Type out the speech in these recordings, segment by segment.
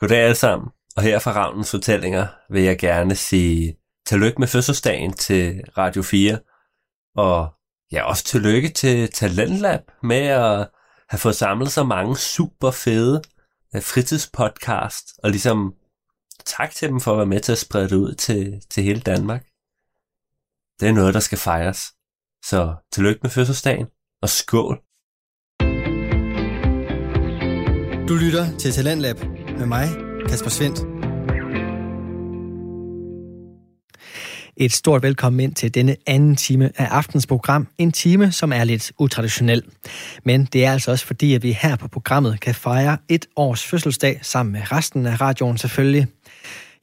Goddag alle sammen, og her fra Ravnens Fortællinger vil jeg gerne sige tillykke med fødselsdagen til Radio 4, og ja, også tillykke til Talentlab med at have fået samlet så mange super fede øh, fritidspodcast, og ligesom tak til dem for at være med til at sprede det ud til, til hele Danmark. Det er noget, der skal fejres. Så tillykke med fødselsdagen, og skål! Du lytter til Talentlab med mig, Kasper Svendt. Et stort velkommen ind til denne anden time af aftens program. En time, som er lidt utraditionel. Men det er altså også fordi, at vi her på programmet kan fejre et års fødselsdag sammen med resten af radioen selvfølgelig.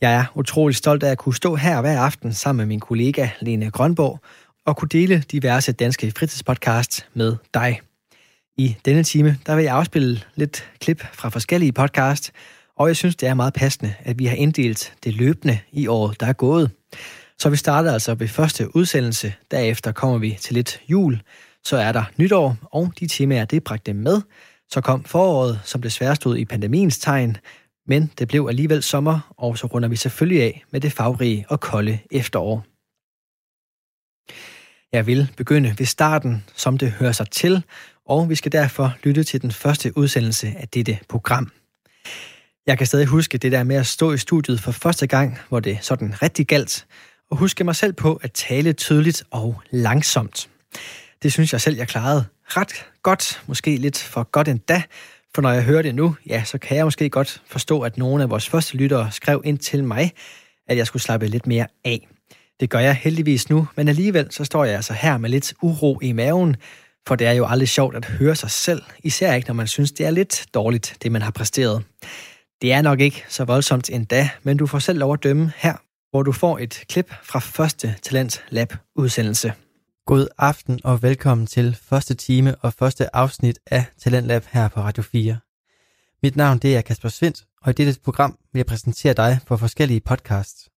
Jeg er utrolig stolt af at kunne stå her hver aften sammen med min kollega Lene Grønborg og kunne dele diverse danske fritidspodcasts med dig. I denne time der vil jeg afspille lidt klip fra forskellige podcasts, og jeg synes, det er meget passende, at vi har inddelt det løbende i året, der er gået. Så vi starter altså ved første udsendelse, derefter kommer vi til lidt jul, så er der nytår, og de temaer, det bragte med. Så kom foråret, som desværre stod i pandemiens tegn, men det blev alligevel sommer, og så runder vi selvfølgelig af med det farverige og kolde efterår. Jeg vil begynde ved starten, som det hører sig til, og vi skal derfor lytte til den første udsendelse af dette program. Jeg kan stadig huske det der med at stå i studiet for første gang, hvor det sådan rigtig galt, og huske mig selv på at tale tydeligt og langsomt. Det synes jeg selv, jeg klarede ret godt, måske lidt for godt endda, for når jeg hører det nu, ja, så kan jeg måske godt forstå, at nogle af vores første lyttere skrev ind til mig, at jeg skulle slappe lidt mere af. Det gør jeg heldigvis nu, men alligevel så står jeg altså her med lidt uro i maven, for det er jo aldrig sjovt at høre sig selv, især ikke når man synes, det er lidt dårligt, det man har præsteret. Det er nok ikke så voldsomt endda, men du får selv lov at dømme her, hvor du får et klip fra første Talent Lab udsendelse. God aften og velkommen til første time og første afsnit af Talentlab her på Radio 4. Mit navn det er Kasper Svendt, og i dette program vil jeg præsentere dig for forskellige podcasts.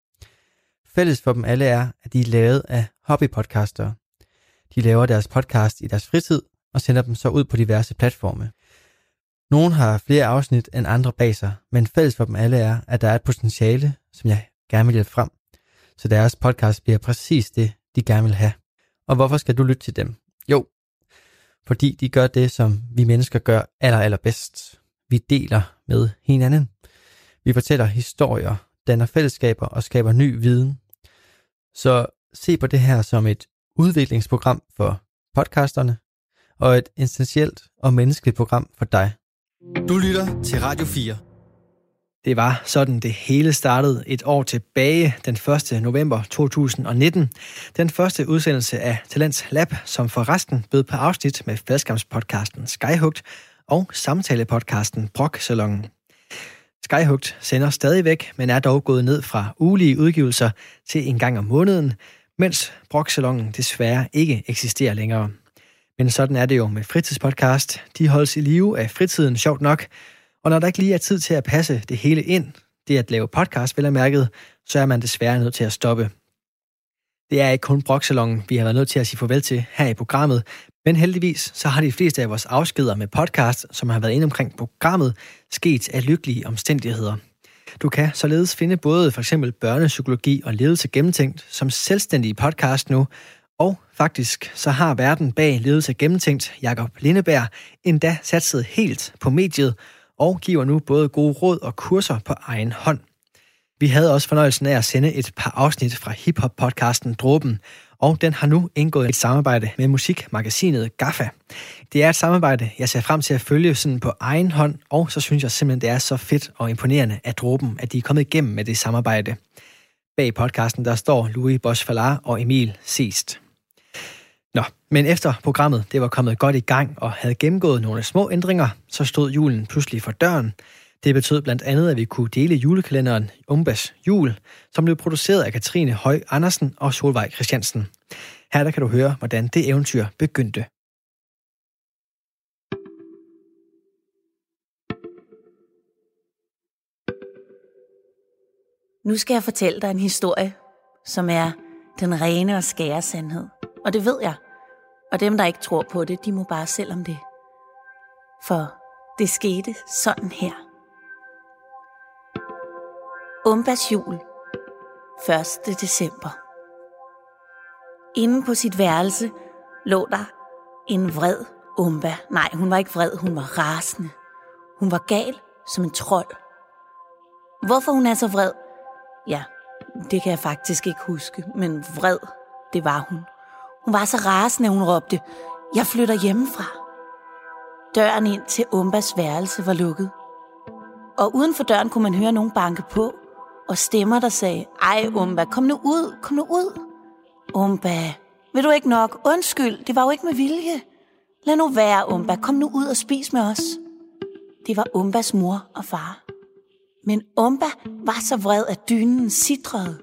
Fælles for dem alle er, at de er lavet af hobbypodcastere. De laver deres podcast i deres fritid og sender dem så ud på diverse platforme. Nogle har flere afsnit end andre bag sig, men fælles for dem alle er, at der er et potentiale, som jeg gerne vil hjælpe frem, så deres podcast bliver præcis det, de gerne vil have. Og hvorfor skal du lytte til dem? Jo, fordi de gør det, som vi mennesker gør aller, aller bedst. Vi deler med hinanden. Vi fortæller historier, danner fællesskaber og skaber ny viden. Så se på det her som et udviklingsprogram for podcasterne og et essentielt og menneskeligt program for dig. Du lytter til Radio 4. Det var sådan, det hele startede et år tilbage, den 1. november 2019. Den første udsendelse af Talents Lab, som forresten bød på afsnit med faldskabspodcasten Skyhugt og samtalepodcasten Brok Salongen. Skyhugt sender stadigvæk, men er dog gået ned fra ulige udgivelser til en gang om måneden, mens Brok Salongen desværre ikke eksisterer længere. Men sådan er det jo med fritidspodcast. De holdes i live af fritiden, sjovt nok, og når der ikke lige er tid til at passe det hele ind, det at lave podcast, vel er mærket, så er man desværre nødt til at stoppe. Det er ikke kun Broksalongen, vi har været nødt til at sige farvel til her i programmet, men heldigvis så har de fleste af vores afskeder med podcast, som har været inde omkring programmet, sket af lykkelige omstændigheder. Du kan således finde både for eksempel børnepsykologi og ledelse gennemtænkt som selvstændige podcast nu, faktisk så har verden bag ledelse gennemtænkt Jakob Lindeberg endda satset helt på mediet og giver nu både gode råd og kurser på egen hånd. Vi havde også fornøjelsen af at sende et par afsnit fra hiphop-podcasten Dråben, og den har nu indgået et samarbejde med musikmagasinet GAFFA. Det er et samarbejde, jeg ser frem til at følge sådan på egen hånd, og så synes jeg simpelthen, det er så fedt og imponerende af Dråben, at de er kommet igennem med det samarbejde. Bag podcasten der står Louis Bosch og Emil Seest. Nå, men efter programmet det var kommet godt i gang og havde gennemgået nogle små ændringer, så stod julen pludselig for døren. Det betød blandt andet, at vi kunne dele julekalenderen Umbas Jul, som blev produceret af Katrine Høj Andersen og Solvej Christiansen. Her der kan du høre, hvordan det eventyr begyndte. Nu skal jeg fortælle dig en historie, som er den rene og skære sandhed. Og det ved jeg. Og dem, der ikke tror på det, de må bare selv om det. For det skete sådan her. Umbas jul. 1. december. Inde på sit værelse lå der en vred Umba. Nej, hun var ikke vred, hun var rasende. Hun var gal som en trold. Hvorfor hun er så vred? Ja, det kan jeg faktisk ikke huske, men vred, det var hun. Hun var så rasende, hun råbte, jeg flytter hjemmefra. Døren ind til Umbas værelse var lukket. Og uden for døren kunne man høre nogen banke på, og stemmer, der sagde, ej Umba, kom nu ud, kom nu ud. Umba, vil du ikke nok? Undskyld, det var jo ikke med vilje. Lad nu være, Umba, kom nu ud og spis med os. Det var Umbas mor og far. Men Umba var så vred, at dynen sidrede,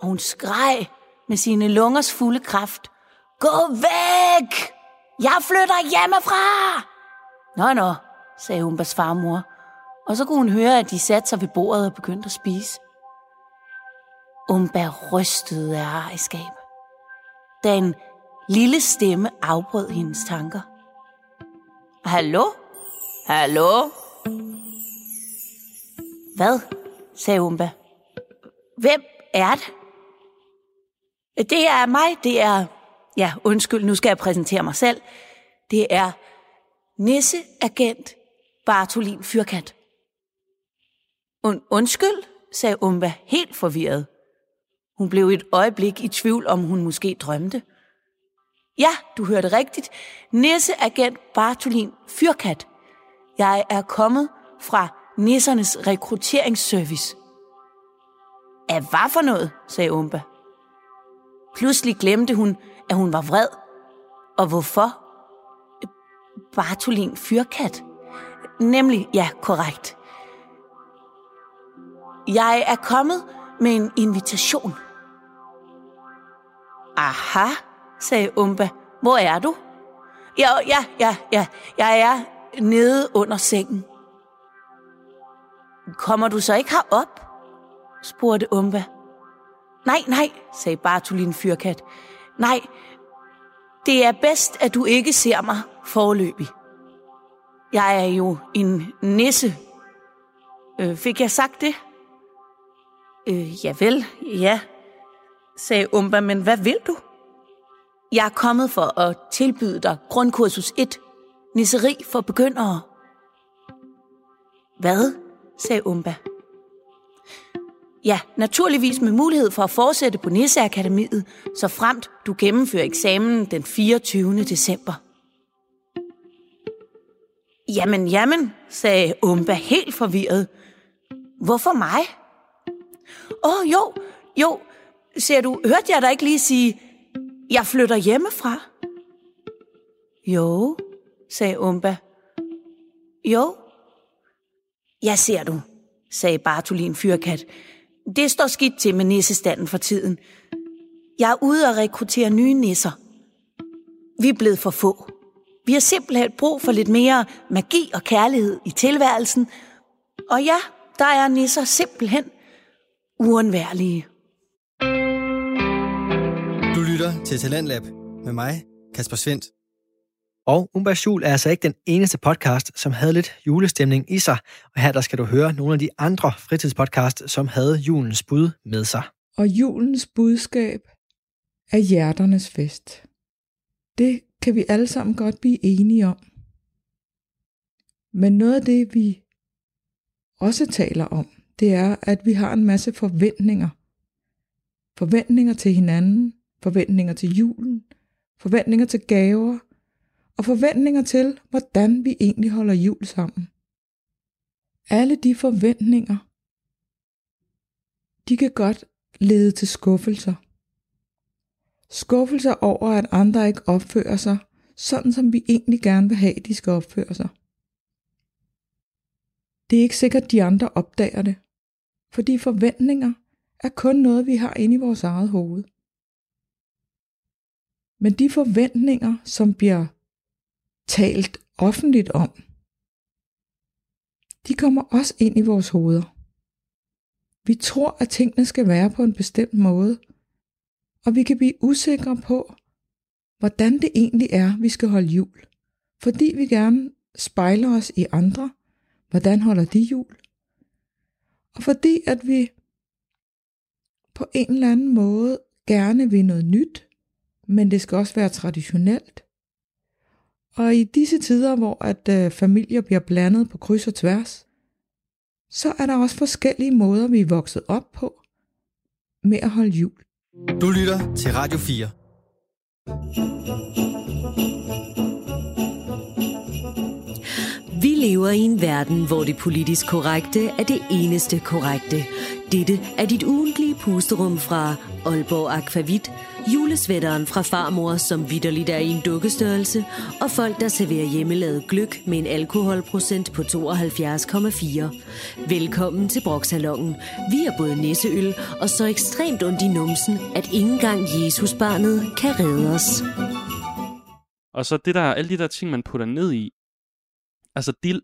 og hun skreg med sine lungers fulde kraft. Gå væk! Jeg flytter hjemmefra! Nå, nå, sagde Umbas farmor, og så kunne hun høre, at de satte sig ved bordet og begyndte at spise. Umba rystede af ejerskab, da en lille stemme afbrød hendes tanker. Hallo? Hallo? Hvad? sagde Umba. Hvem er det? Det er mig, det er... Ja, undskyld, nu skal jeg præsentere mig selv. Det er nisseagent Bartolin Fyrkant. Und, undskyld, sagde Umba helt forvirret. Hun blev et øjeblik i tvivl, om hun måske drømte. Ja, du hørte rigtigt. Nisseagent Bartolin Fyrkat. Jeg er kommet fra nissernes rekrutteringsservice. Af hvad for noget, sagde Umba. Pludselig glemte hun, at hun var vred. Og hvorfor? Bartolin Fyrkat. Nemlig, ja, korrekt. Jeg er kommet med en invitation. Aha, sagde Umba. Hvor er du? Ja, ja, ja, ja. Jeg er nede under sengen. Kommer du så ikke herop? spurgte Umba. Nej, nej, sagde Bartolin Fyrkat. Nej, det er bedst, at du ikke ser mig forløbig. Jeg er jo en nisse. Øh, fik jeg sagt det? Øh, ja vel, ja, sagde Umba, men hvad vil du? Jeg er kommet for at tilbyde dig grundkursus 1, nisseri for begyndere. Hvad? sagde Umba. Ja, naturligvis med mulighed for at fortsætte på Nisseakademiet, så fremt du gennemfører eksamen den 24. december. Jamen, jamen, sagde Umba helt forvirret. Hvorfor mig? Åh, oh, jo, jo, ser du, hørte jeg dig ikke lige sige, jeg flytter hjemmefra? Jo, sagde Umba. Jo. Ja, ser du, sagde Bartolin Fyrkat. Det står skidt til med nissestanden for tiden. Jeg er ude og rekruttere nye nisser. Vi er blevet for få. Vi har simpelthen brug for lidt mere magi og kærlighed i tilværelsen. Og ja, der er nisser simpelthen uundværlige. Du lytter til Talentlab med mig, Kasper Svendt. Og Umbas Jul er altså ikke den eneste podcast, som havde lidt julestemning i sig. Og her der skal du høre nogle af de andre fritidspodcast, som havde julens bud med sig. Og julens budskab er hjerternes fest. Det kan vi alle sammen godt blive enige om. Men noget af det, vi også taler om, det er, at vi har en masse forventninger. Forventninger til hinanden, forventninger til julen, forventninger til gaver, og forventninger til, hvordan vi egentlig holder jul sammen. Alle de forventninger, de kan godt lede til skuffelser. Skuffelser over, at andre ikke opfører sig, sådan som vi egentlig gerne vil have, de skal opføre sig. Det er ikke sikkert, de andre opdager det, fordi forventninger er kun noget, vi har inde i vores eget hoved. Men de forventninger, som bliver talt offentligt om, de kommer også ind i vores hoveder. Vi tror, at tingene skal være på en bestemt måde, og vi kan blive usikre på, hvordan det egentlig er, vi skal holde jul. Fordi vi gerne spejler os i andre, hvordan holder de jul? Og fordi at vi på en eller anden måde gerne vil noget nyt, men det skal også være traditionelt. Og i disse tider, hvor at øh, familier bliver blandet på kryds og tværs, så er der også forskellige måder, vi er vokset op på med at holde jul. Du lytter til Radio 4. Vi lever i en verden, hvor det politisk korrekte er det eneste korrekte. Dette er dit ugentlige pusterum fra Aalborg Aquavit, julesvætteren fra farmor, som vidderligt er i en dukkestørrelse, og folk, der serverer hjemmelavet gløk med en alkoholprocent på 72,4. Velkommen til Broksalongen. Vi er både nisseøl og så ekstremt ondt i numsen, at ikke engang Jesusbarnet kan redde os. Og så det der, alle de der ting, man putter ned i. Altså dild,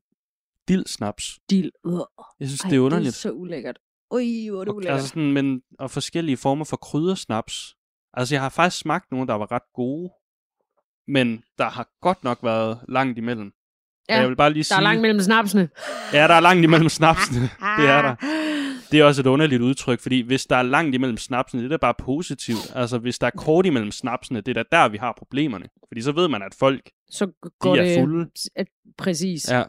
dild snaps. Dild. Uh. Jeg synes, Ej, det er underligt. det er så ulækkert. Ui, hvor er det Og, ulækkert. altså sådan, men, og forskellige former for kryddersnaps. Altså, jeg har faktisk smagt nogle, der var ret gode. Men der har godt nok været langt imellem. Ja, Og jeg vil bare lige Der sige... er langt mellem snapsene. Ja, der er langt imellem snapsene. det er der. Det er også et underligt udtryk, fordi hvis der er langt imellem snapsene, det er da bare positivt. Altså, hvis der er kort imellem snapsene, det er da der, vi har problemerne. Fordi så ved man, at folk, Så de går er det... fulde. At, præcis. Ja.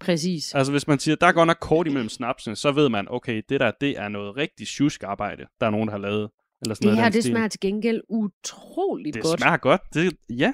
Præcis. Altså hvis man siger, der er godt nok kort imellem snapsene, så ved man, okay, det der, det er noget rigtig sjusk arbejde, der er nogen, der har lavet. Eller sådan Det her, det stil. smager til gengæld utroligt det godt. smager godt. Det, ja,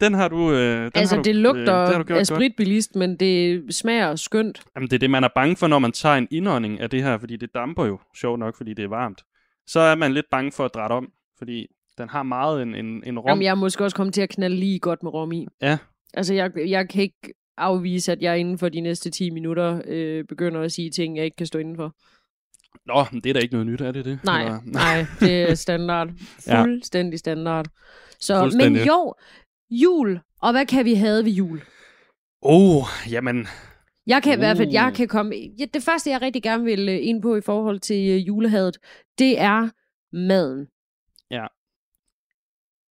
den har du... Øh, den altså, har du, det lugter øh, det har du af spritbilist, men det smager skønt. Jamen, det er det, man er bange for, når man tager en indånding af det her, fordi det damper jo, sjovt nok, fordi det er varmt. Så er man lidt bange for at drætte om, fordi den har meget en, en, en rom. Jamen, jeg er måske også kommet til at knalde lige godt med rom i. Ja. Altså, jeg, jeg kan ikke afvise, at jeg inden for de næste 10 minutter øh, begynder at sige ting, jeg ikke kan stå indenfor. Nå, men det er da ikke noget nyt, er det det? Nej, Eller- nej, det er standard. Fuldstændig standard. Så, men Fuldstændig. jo, jul. Og hvad kan vi have ved jul? Oh, jamen, Jeg kan i hvert fald, jeg Uh. kan komme... Ja, det første, jeg rigtig gerne vil øh, ind på i forhold til øh, julehadet, det er maden. Ja.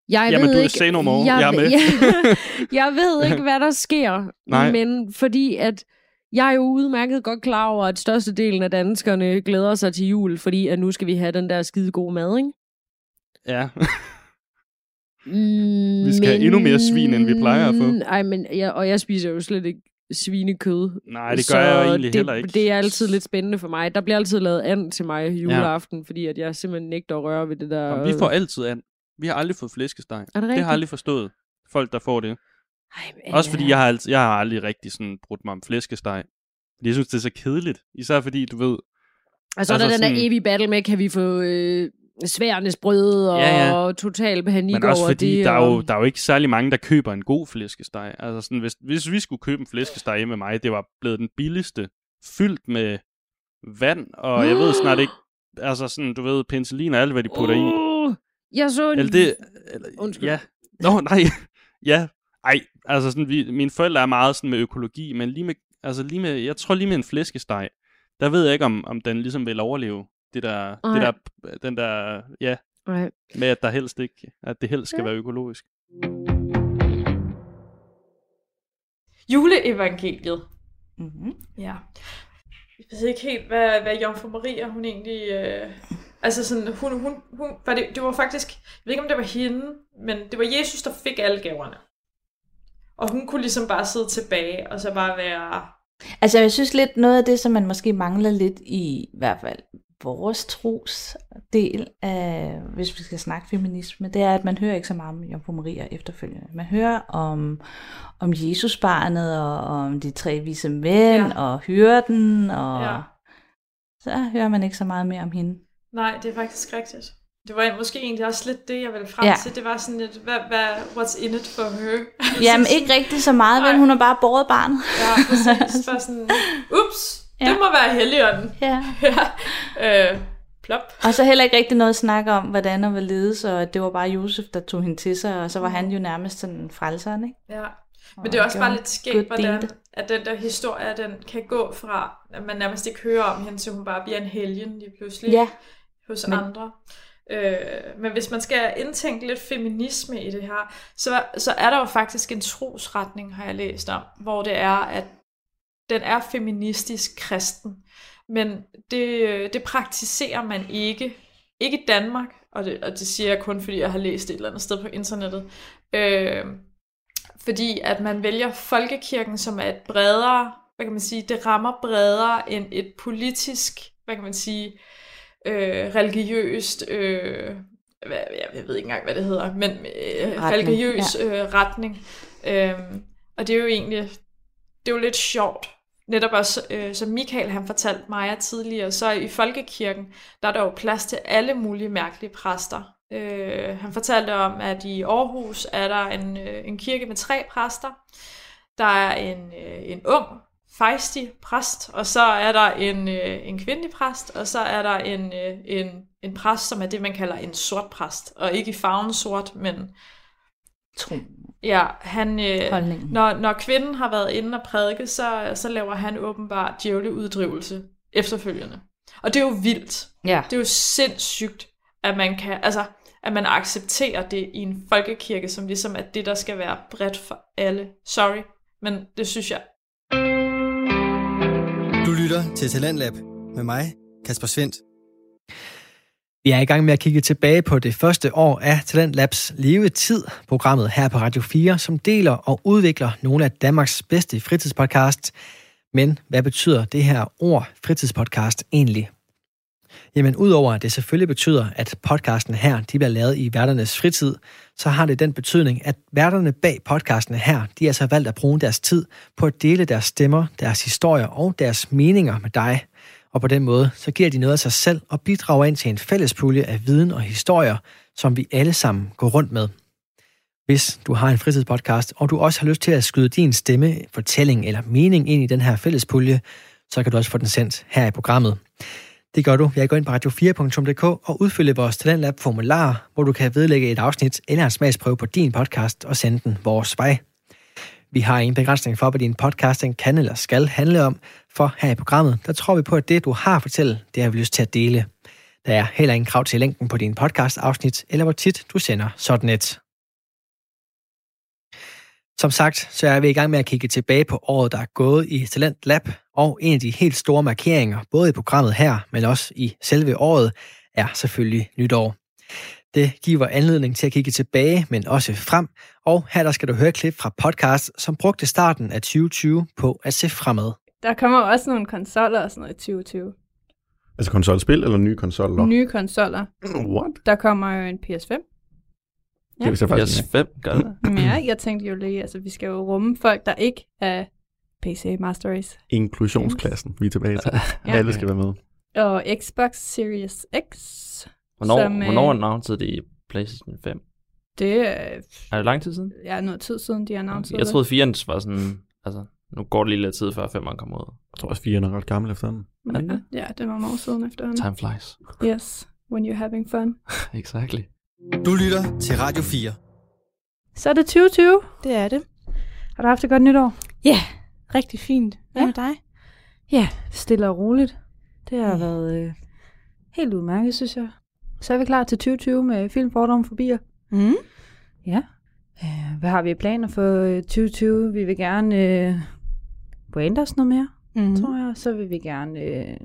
Jeg Jamen, ved du ikke, say no more. Jeg, Jeg er med. Jeg, jeg ved ikke, hvad der sker, Nej. men fordi at jeg er jo udmærket godt klar over, at størstedelen af danskerne glæder sig til jul, fordi at nu skal vi have den der skide gode mad, ikke? ja. Mm, Vi skal have endnu mere svin, end vi plejer at få. Nej, men jeg, og jeg spiser jo slet ikke svinekød. Nej, det gør jeg jo egentlig det, heller ikke. Det er altid lidt spændende for mig. Der bliver altid lavet and til mig juleaften, ja. fordi at jeg simpelthen nægter at røre ved det der. Jamen, vi får altid an. Vi har aldrig fået flæskesteg. Er det Det har jeg aldrig forstået. Folk, der får det. Ej, men, Også fordi jeg har, altid, jeg har aldrig rigtig sådan brudt mig om flæskesteg. Fordi jeg synes, det er så kedeligt. Især fordi, du ved... Og så er der altså den der evige battle med, kan vi få øh, sværnes brød og Ja, ja. total panik Men også over fordi, det. der er, jo, der er jo ikke særlig mange, der køber en god flæskesteg. Altså sådan, hvis, hvis vi skulle købe en flæskesteg hjemme med mig, det var blevet den billigste. Fyldt med vand, og jeg ved snart ikke... Altså sådan, du ved, penicillin og alt, hvad de putter i. Uh, jeg så en... Eller det... Eller, Undskyld. Ja. Nå, nej. ja. Ej, altså sådan, vi, mine forældre er meget sådan med økologi, men lige med, altså lige med, jeg tror lige med en flæskesteg, der ved jeg ikke, om, om den ligesom vil overleve det der, det Nej. der, den der, ja, Nej. med at der helst ikke, at det helst skal Ja. være økologisk. Juleevangeliet. Mm-hmm. Ja. Jeg ved ikke helt, hvad, hvad Jomfru Maria, hun egentlig... Øh, altså sådan, hun, hun, hun, var det, det var faktisk... Jeg ved ikke, om det var hende, men det var Jesus, der fik alle gaverne. Og hun kunne ligesom bare sidde tilbage, og så bare være... Altså, jeg synes lidt, noget af det, som man måske mangler lidt i, i hvert fald vores tros del af, hvis vi skal snakke feminisme, det er, at man hører ikke så meget om Jomfru Maria efterfølgende. Man hører om, om Jesusbarnet og om de tre vise mænd Ja. og hyrden, og Ja. så hører man ikke så meget mere om hende. Nej, det er faktisk rigtigt. Det var måske egentlig også lidt det, jeg ville frem Ja. til. Det var sådan lidt, hvad, hvad, what's in it for her? Jamen, ikke rigtig så meget? Nej. Hun har bare båret barnet. Ja, præcis. Bare sådan, ups, Ja. det må være helligånden. Ja. ja. Øh, plop. Og så heller ikke rigtig noget at snakke om, hvordan og hvorledes, og at det var bare Josef, der tog hende til sig, og så var han jo nærmest sådan frelseren, ikke? Ja. Men det er også bare lidt skægt, hvordan at den der historie, den kan gå fra, at man nærmest ikke hører om hende, til hun bare bliver en helgen lige pludselig Ja. hos Men- andre. Øh, men hvis man skal indtænke lidt feminisme i det her, så, så er der jo faktisk en trosretning, har jeg læst om, hvor det er, at den er feministisk kristen, men det, det praktiserer man ikke ikke i Danmark, og det, og det siger jeg kun, fordi jeg har læst det et eller andet sted på internettet, øh, fordi at man vælger folkekirken, som er et bredere, hvad kan man sige, det rammer bredere end et politisk, hvad kan man sige, øh, religiøst, øh, hvad, jeg, ved ikke engang, hvad det hedder, men øh, Retning, religiøs øh, retning. Øh, og det er jo egentlig, det er jo lidt sjovt. Netop også, øh, som Michael han fortalte mig tidligere, så i folkekirken, der er der jo plads til alle mulige mærkelige præster. Øh, han fortalte om, at i Aarhus er der en, øh, en kirke med tre præster. Der er en, øh, en ung, fejstig præst, og så er der en, øh, en kvindelig præst, og så er der en, øh, en, en præst, som er det, man kalder en sort præst. Og ikke i farven sort, men Tro. Ja, han, øh, Holdningen. når, når kvinden har været inde og prædike, så, så laver han åbenbart djævleuddrivelse efterfølgende. Og det er jo vildt. Ja. Det er jo sindssygt, at man kan, altså, at man accepterer det i en folkekirke, som ligesom er det, der skal være bredt for alle. Sorry, men det synes jeg. Du lytter til Talentlab med mig, Kasper Svendt. Vi er i gang med at kigge tilbage på det første år af Talentlabs levetid, programmet her på Radio 4, som deler og udvikler nogle af Danmarks bedste fritidspodcasts. Men hvad betyder det her ord fritidspodcast egentlig? Jamen, udover at det selvfølgelig betyder, at podcasten her de bliver lavet i værternes fritid, så har det den betydning, at værterne bag podcasten her, de altså har altså valgt at bruge deres tid på at dele deres stemmer, deres historier og deres meninger med dig. Og på den måde, så giver de noget af sig selv og bidrager ind til en fælles pulje af viden og historier, som vi alle sammen går rundt med. Hvis du har en fritidspodcast, og du også har lyst til at skyde din stemme, fortælling eller mening ind i den her fælles pulje, så kan du også få den sendt her i programmet. Det gør du Jeg går ind på radio4.dk og udfylder vores Talentlab formular, hvor du kan vedlægge et afsnit eller en smagsprøve på din podcast og sende den vores vej. Vi har ingen begrænsning for, hvad din podcasting kan eller skal handle om, for her i programmet, der tror vi på, at det, du har at fortælle, det har vi lyst til at dele. Der er heller ingen krav til længden på din podcast-afsnit, eller hvor tit du sender sådan et. Som sagt, så er vi i gang med at kigge tilbage på året, der er gået i Talent Lab, og en af de helt store markeringer, både i programmet her, men også i selve året, er selvfølgelig nytår. Det giver anledning til at kigge tilbage, men også frem, og her der skal du høre klip fra podcast, som brugte starten af 2020 på at se fremad. Der kommer også nogle konsoller og sådan noget i 2020. Altså konsolspil eller nye konsoller? Nye konsoller. What? Der kommer jo en PS5. Det er så faktisk PS5 gør det. Men ja, jeg tænkte jo lige, altså vi skal jo rumme folk, der ikke er PC Master Race. Inklusionsklassen, vi er tilbage til. Ja. Alle skal være med. Og Xbox Series X. Hvornår, som, øh, hvornår annoncerede de PlayStation 5? Det er, Er det lang tid siden? ja, noget tid siden, de annoncerede Jeg troede 4'eren var sådan, altså, nu går det lige lidt tid før 5'eren kommer ud. Jeg tror også, 4 er ret gammel efterhånden. det. Ja, ja, det var nogle år siden efterhånden. Time flies. Yes, when you're having fun. exactly. Du lytter til Radio 4. Så er det 2020. Det er det. Har du haft et godt nytår? Ja, rigtig fint. Hvad Ja. med dig? Ja, stille og roligt. Det har været øh, helt udmærket, synes jeg. Så er vi klar til 2020 med film, fordom, forbier. Mm. Ja. Øh, hvad har vi af planer for øh, 2020? Vi vil gerne øh, brande os noget mere, Mm. tror jeg. Så vil vi gerne øh,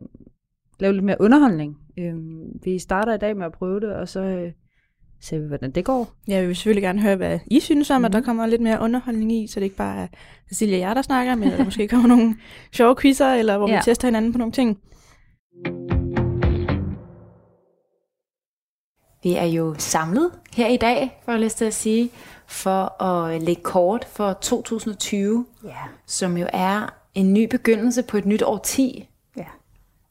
lave lidt mere underholdning. Øh, vi starter i dag med at prøve det, og så øh, ser vi, hvordan det går. Jeg vil selvfølgelig gerne høre, hvad I synes om, mm. at der Mhm. kommer lidt mere underholdning i, så det ikke bare er Cecilia og jeg, der snakker, men at der måske kommer nogle sjove quizzer, eller hvor ja. Ja. vi tester hinanden på nogle ting. Vi er jo samlet her i dag, får jeg lyst til at sige, for at lægge kort for 2020, Ja. som jo er en ny begyndelse på et nyt årti. Ja.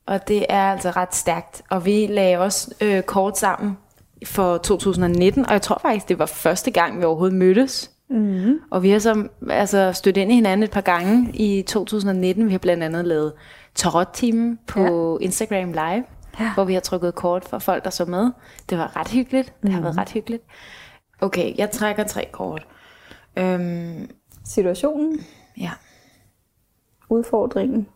Og det er altså ret stærkt. Og vi lagde også øh, kort sammen for 2019, og jeg tror faktisk, det var første gang, vi overhovedet mødtes. Mm-hmm. Og vi har så altså, stødt ind i hinanden et par gange i 2019. Vi har blandt andet lavet tarot-team på ja. Instagram Live, Ja. hvor vi har trykket kort for folk, der så med. Det var ret hyggeligt. Det har været ret hyggeligt. Okay, jeg trækker tre kort. Øhm, Situationen, ja, udfordringen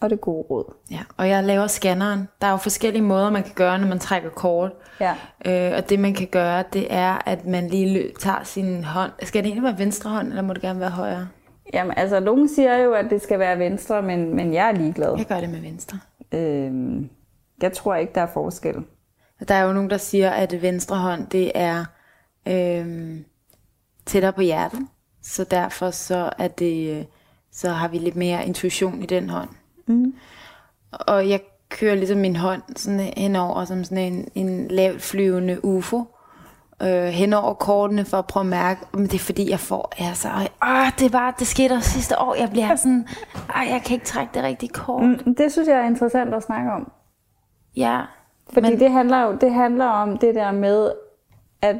og det gode råd. ja, og jeg laver scanneren. Der er jo forskellige måder, man kan gøre, når man trækker kort. Ja. Øh, og det, man kan gøre, det er, at man lige lø- tager sin hånd. Skal det egentlig være venstre hånd, eller må det gerne være højre? Jamen, altså, nogen siger jo, at det skal være venstre, men, men jeg er ligeglad. Jeg gør det med venstre. Øhm, jeg tror ikke, der er forskel. Der er jo nogen, der siger, at venstre hånd, det er øhm, tættere på hjertet. Så derfor så er det, øh, så har vi lidt mere intuition i den hånd. Mm. Og jeg kører ligesom min hånd sådan henover som sådan en, en lavt flyvende UFO. Øh, henover kortene for at prøve at mærke, men det er fordi jeg får, altså, åh, det var, det skete også sidste år, jeg bliver sådan, ej, jeg kan ikke trække det rigtige kort. Mm, det synes jeg er interessant at snakke om. Ja. Fordi men... det handler jo det handler om det der med, at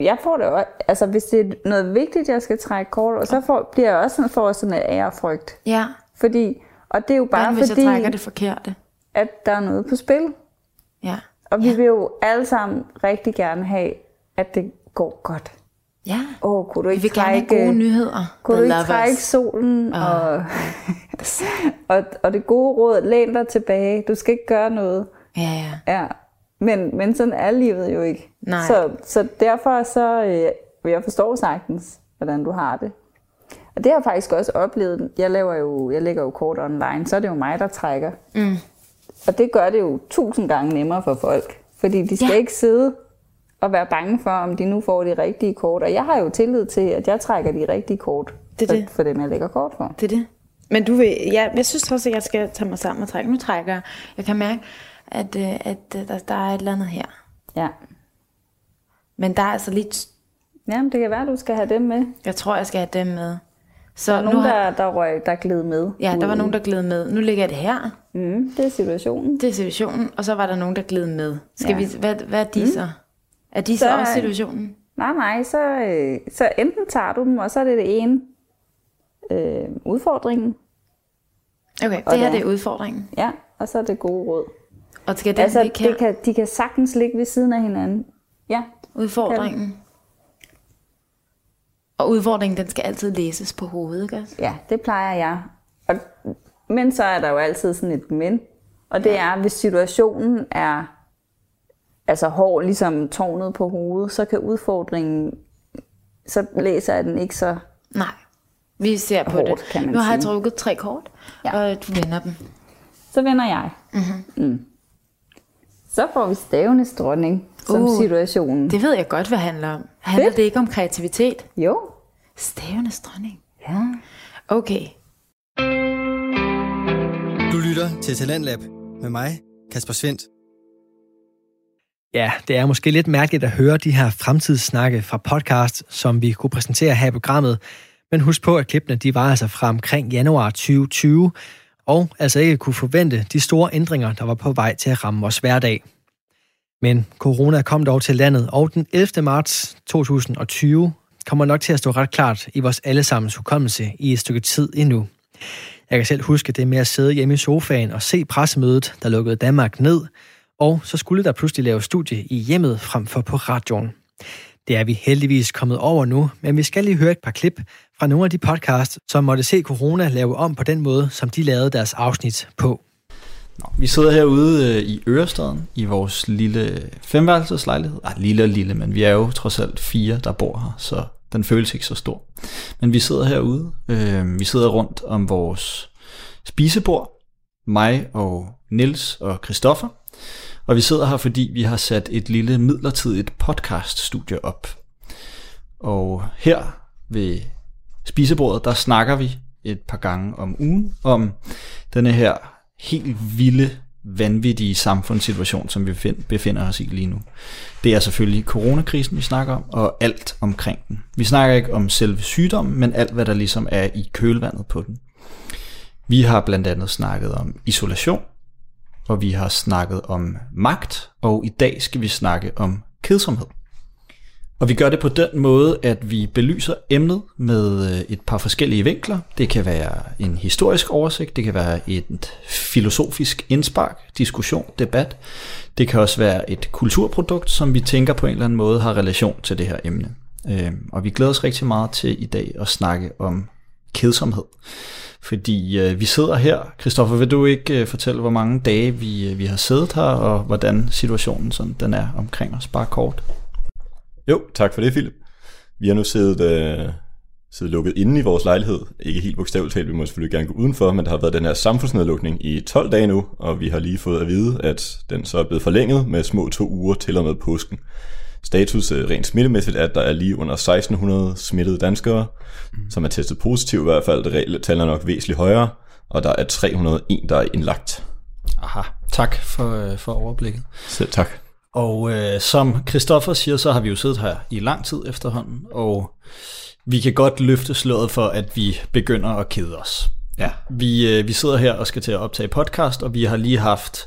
jeg får det også, altså hvis det er noget vigtigt, jeg skal trække kort, og så får, bliver jeg også sådan, får sådan en ærefrygt. Ja. Fordi, og det er jo bare Hvad, hvis fordi, jeg trækker det forkerte? at der er noget på spil. Ja. Og vi vil jo alle sammen rigtig gerne have, at det går godt. Ja. Åh, oh, kunne du Vi ikke vil gerne have trække, gode nyheder. Kunne The du ikke lovers. trække solen? Ah. Og, og, og det gode råd, læn dig tilbage. Du skal ikke gøre noget. Ja, ja. Ja, men, men sådan er livet jo ikke. Nej. Så, så derfor så øh, jeg forstå sagtens, hvordan du har det. Og det har jeg faktisk også oplevet. Jeg, laver jo, jeg lægger jo kort online, så er det jo mig, der trækker. Mm. Og det gør det jo tusind gange nemmere for folk. Fordi de skal Ja. ikke sidde og være bange for, om de nu får de rigtige kort. Og jeg har jo tillid til, at jeg trækker de rigtige kort Det er for, det. for dem, jeg lægger kort for. Det er det. Men du vil, ja, jeg synes også, at jeg skal tage mig sammen og trække. Nu trækker jeg. Jeg kan mærke, at, øh, at øh, der, der er et eller andet her. Ja. Men der er altså lidt... Jamen, det kan være, at du skal have dem med. Jeg tror, jeg skal have dem med. Så Der er nu nogen, har- der, der, røg, der gled med. Ja, der var nogen, der gled med. Nu ligger det her. Mm, det er situationen. Det er situationen. Og så var der nogen, der gled med. Skal Ja. vi, hvad, hvad er de Mm. så? Er de så, Så- også situationen? Nej, nej, så, øh, så enten tager du dem, og så er det det ene øh, udfordringen. Okay, Og det her der- det er udfordringen. Ja, og så er det gode råd. Og skal den altså, det kan, de kan sagtens ligge ved siden af hinanden. Ja. Udfordringen. Og udfordringen, den skal altid læses på hovedet, ikke? Ja, det plejer jeg. Og, men så er der jo altid sådan et men. Og det er, hvis situationen er altså hård, ligesom tårnet på hovedet, så kan udfordringen, så læser jeg den ikke så Nej, vi ser på hårdt, det. kan man Nu har jeg sige. trukket tre kort, ja. og du vender dem. Så vender jeg. Mm-hmm. Mm. Så får vi stavenes dronning som Uh, situationen. Det ved jeg godt, hvad det handler om. Handler Fedt. det ikke om kreativitet? Jo. Stavenes dronning. Ja. Okay. Du lytter til Talentlab med mig, Kasper Svendt. Ja, det er måske lidt mærkeligt at høre de her fremtidssnakke fra podcast, som vi kunne præsentere her i programmet. Men husk på, at klippene de var altså fra omkring januar 2020, og altså ikke kunne forvente de store ændringer, der var på vej til at ramme vores hverdag. Men corona kom dog til landet, og den 11. marts 2020 kommer nok til at stå ret klart i vores allesammens hukommelse i et stykke tid endnu. Jeg kan selv huske det med at sidde hjemme i sofaen og se pressemødet, der lukkede Danmark ned, og så skulle der pludselig lave studie i hjemmet frem for på radioen. Det er vi heldigvis kommet over nu, men vi skal lige høre et par klip fra nogle af de podcasts, som måtte se corona lave om på den måde, som de lavede deres afsnit på. Vi sidder herude øh, i Ørestaden i vores lille femværelseslejlighed. Ej, lille og lille, men vi er jo trods alt fire, der bor her, så den føles ikke så stor. Men vi sidder herude. Øh, vi sidder rundt om vores spisebord. Mig og Nils og Christoffer. Og vi sidder her, fordi vi har sat et lille midlertidigt podcaststudie op. Og her ved spisebordet, der snakker vi et par gange om ugen om denne her helt vilde, vanvittige samfundssituation, som vi befinder os i lige nu. Det er selvfølgelig coronakrisen, vi snakker om, og alt omkring den. Vi snakker ikke om selve sygdommen, men alt, hvad der ligesom er i kølvandet på den. Vi har blandt andet snakket om isolation, og vi har snakket om magt, og i dag skal vi snakke om kedsomhed. Og vi gør det på den måde, at vi belyser emnet med øh, et par forskellige vinkler. Det kan være en historisk oversigt, det kan være et filosofisk indspark, diskussion, debat. Det kan også være et kulturprodukt, som vi tænker på en eller anden måde har relation til det her emne. Øh, Og vi glæder os rigtig meget til i dag at snakke om kedsomhed. Fordi øh, vi sidder her. Christoffer, vil du ikke øh, fortælle, hvor mange dage vi, øh, vi har siddet her, og hvordan situationen sådan, den er omkring os, bare kort? Jo, tak for det, Philip. Vi har nu siddet øh, siddet lukket inde i vores lejlighed. Ikke helt bogstaveligt talt, vi må selvfølgelig gerne gå udenfor, men der har været den her samfundsnedlukning i 12 dage nu, og vi har lige fået at vide, at den så er blevet forlænget med små to uger til og med påsken. Status øh, rent smittemæssigt er, at der er lige under 1600 smittede danskere, mm. som er testet positiv i hvert fald. Det reelle tal er nok væsentligt højere, og der er 301, der er indlagt. Aha, tak for, øh, for overblikket. Selv tak. Og øh, som Christoffer siger, så har vi jo siddet her i lang tid efterhånden, og vi kan godt løfte sløret for, at vi begynder at kede os. Ja. Vi, øh, vi sidder her og skal til at optage podcast, og vi har lige haft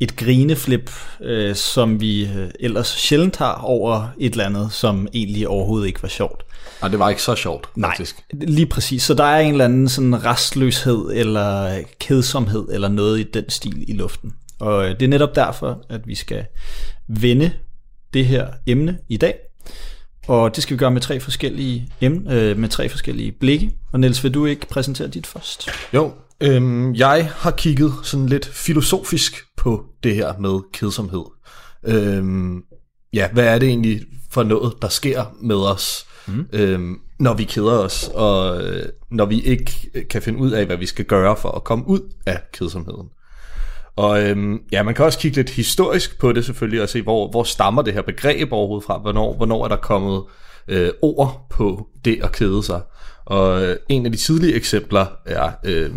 et grineflip, øh, som vi øh, ellers sjældent har over et eller andet, som egentlig overhovedet ikke var sjovt. Nej, det var ikke så sjovt, faktisk. Nej, lige præcis. Så der er en eller anden sådan restløshed eller kedsomhed eller noget i den stil i luften. Og øh, det er netop derfor, at vi skal vende det her emne i dag. Og det skal vi gøre med tre forskellige emne, øh, med tre forskellige blikke. Og Niels, vil du ikke præsentere dit først? Jo, øhm, jeg har kigget sådan lidt filosofisk på det her med kedsomhed. Øhm, ja, hvad er det egentlig for noget, der sker med os, mm. øhm, når vi keder os, og øh, når vi ikke kan finde ud af, hvad vi skal gøre for at komme ud af kedsomheden. Og øhm, ja, man kan også kigge lidt historisk på det selvfølgelig, og se, hvor, hvor stammer det her begreb overhovedet fra, hvornår, hvornår er der kommet øh, ord på det at kede sig. Og øh, en af de tidlige eksempler er, øh,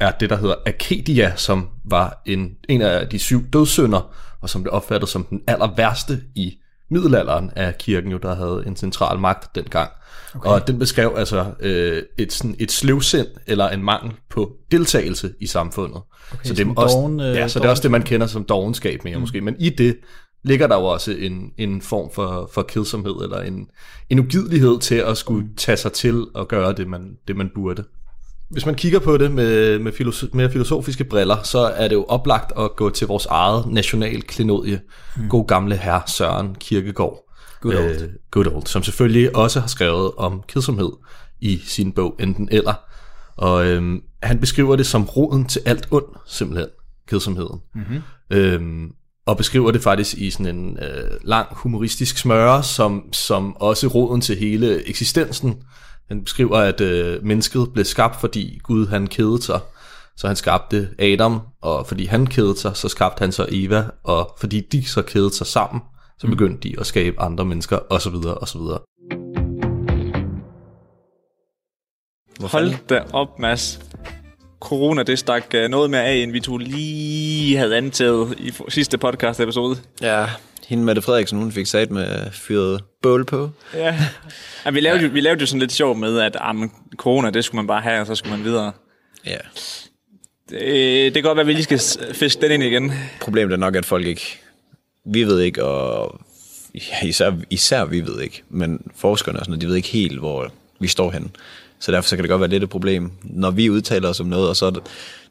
er det, der hedder Akedia, som var en, en af de syv dødssynder, og som blev opfattet som den aller værste i middelalderen af kirken, jo, der havde en central magt dengang. Okay. Og den beskrev altså øh, et, sådan, et sløvsind eller en mangel på deltagelse i samfundet. Okay, så det er også, doven, øh, ja, så det er også det, man kender som dogenskab mere mm. måske. Men i det ligger der jo også en, en form for, for kedsomhed, eller en, en ugidelighed til at skulle mm. tage sig til og gøre det, man, det, man burde. Hvis man kigger på det med, med filoso- mere filosofiske briller, så er det jo oplagt at gå til vores eget national klenodie, mm. god gamle herr Søren Kirkegaard. Good old. Øh, good old, som selvfølgelig også har skrevet om kedsomhed i sin bog Enten Eller. Og øhm, han beskriver det som roden til alt ondt, simpelthen, kedsomheden. Mm-hmm. Øhm, og beskriver det faktisk i sådan en øh, lang humoristisk smøre, som, som også roden til hele eksistensen. Han beskriver, at øh, mennesket blev skabt, fordi Gud han kedede sig. Så han skabte Adam, og fordi han kedede sig, så skabte han så Eva, og fordi de så kedede sig sammen, så mm. begyndte de at skabe andre mennesker, osv. osv. Hold da op, Mads. Corona, det stak øh, noget mere af, end vi to lige havde antaget i sidste podcast-episode. Ja, hende Mette Frederiksen, hun fik sat med fyret bål på. Ja, ja vi, lavede ja. Jo, vi lavede jo sådan lidt sjov med, at ah, corona, det skulle man bare have, og så skulle man videre. Ja. Det, det kan godt være, at vi lige skal fiske den ind igen. Problemet er nok, at folk ikke vi ved ikke, og ja, især, især vi ved ikke, men forskerne og sådan noget, de ved ikke helt, hvor vi står hen. Så derfor så kan det godt være lidt et problem, når vi udtaler os om noget, og så der,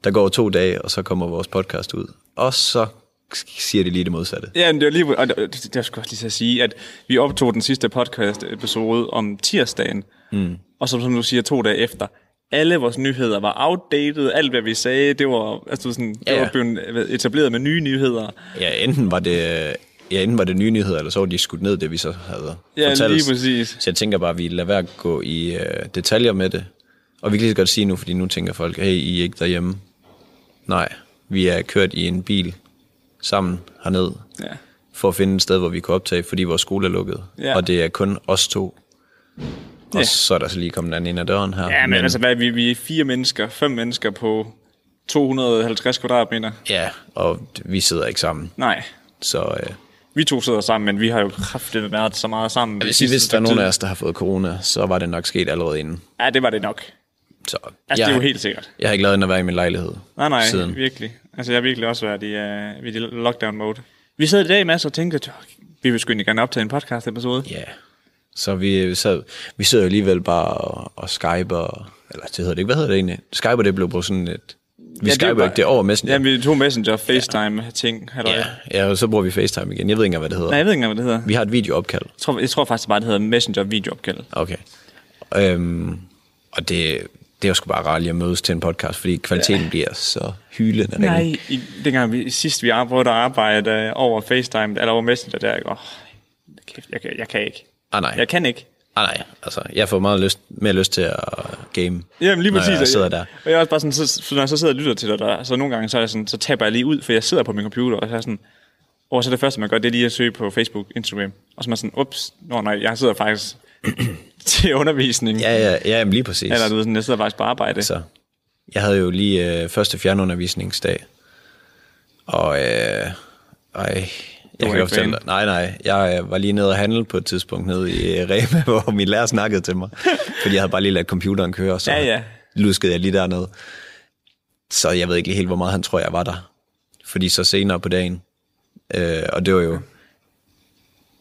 der går to dage, og så kommer vores podcast ud. Og så siger de lige det modsatte. Ja, det er lige, og det, det, skulle også lige at sige, at vi optog den sidste podcast-episode om tirsdagen, mm. og som, som du siger, to dage efter, alle vores nyheder var outdated, alt hvad vi sagde, det var, altså sådan, det ja, var blevet etableret med nye nyheder. Ja, enten var det, ja, enten var det nye nyheder, eller så var de skudt ned, det vi så havde ja, fortalt. lige præcis. Så jeg tænker bare, at vi lader være at gå i uh, detaljer med det. Og vi kan lige så godt sige nu, fordi nu tænker folk, hey, I er ikke derhjemme. Nej, vi er kørt i en bil sammen herned, ja. for at finde et sted, hvor vi kan optage, fordi vores skole er lukket. Ja. Og det er kun os to. Og ja. så er der så lige kommet en ind ad døren her. Ja, men, men altså, hvad, vi, vi er fire mennesker, fem mennesker på 250 kvadratmeter. Ja, og vi sidder ikke sammen. Nej. Så... Øh, vi to sidder sammen, men vi har jo kraftigt været så meget sammen. Jeg vil sige, hvis der er nogen af os, der har fået corona, så var det nok sket allerede inden. Ja, det var det nok. Så, altså, jeg, det er jo helt sikkert. Jeg har ikke lavet at være i min lejlighed Nej, nej, siden. virkelig. Altså, jeg har virkelig også været i, uh, i lockdown mode. Vi sad i dag, Mads, og tænkte, vi vil sgu gerne optage en podcast episode. Ja. Yeah. Så vi, så, vi sidder jo alligevel bare og, og skyper, eller det hedder det ikke, hvad hedder det egentlig? Skyper, det blev på sådan et, vi ja, skyper ikke, det er over Messenger. Ja, vi tog Messenger, FaceTime-ting. Ja, ja, og så bruger vi FaceTime igen. Jeg ved ikke engang, hvad det hedder. Nej, jeg ved ikke engang, hvad det hedder. Vi har et videoopkald. Jeg tror, jeg tror faktisk bare, det hedder Messenger-videoopkald. Okay. Øhm, og det, det er jo sgu bare rart at mødes til en podcast, fordi kvaliteten ja. bliver så hylende. Nej, i, dengang vi, sidst vi prøvede at arbejde over FaceTime, eller over Messenger, der, oh, kæft, jeg, jeg, jeg kan ikke. Ah, nej. Jeg kan ikke. Nej, nej, altså, jeg får meget lyst, mere lyst til at game, Jamen lige når præcis. jeg sidder der. Og jeg er også bare sådan, så, så når jeg så sidder og lytter til dig, der, så nogle gange, så, er jeg sådan, så taber jeg lige ud, for jeg sidder på min computer, og så er sådan, og så det første, man gør, det er lige at søge på Facebook, Instagram. Og så er man sådan, ups, nå nej, jeg sidder faktisk til undervisning. Ja, ja, ja jamen, lige præcis. Eller du ved, sådan, jeg sidder faktisk på arbejde. Så. Jeg havde jo lige øh, første fjernundervisningsdag, og øh, ej, jeg kan ikke godt dig, nej, nej, jeg øh, var lige nede og handle på et tidspunkt nede i øh, Rema, hvor min lærer snakkede til mig, fordi jeg havde bare lige ladet computeren køre, så Ja, ja. luskede jeg lige dernede. Så jeg ved ikke lige helt, hvor meget han tror, jeg var der. Fordi så senere på dagen, øh, og det var jo,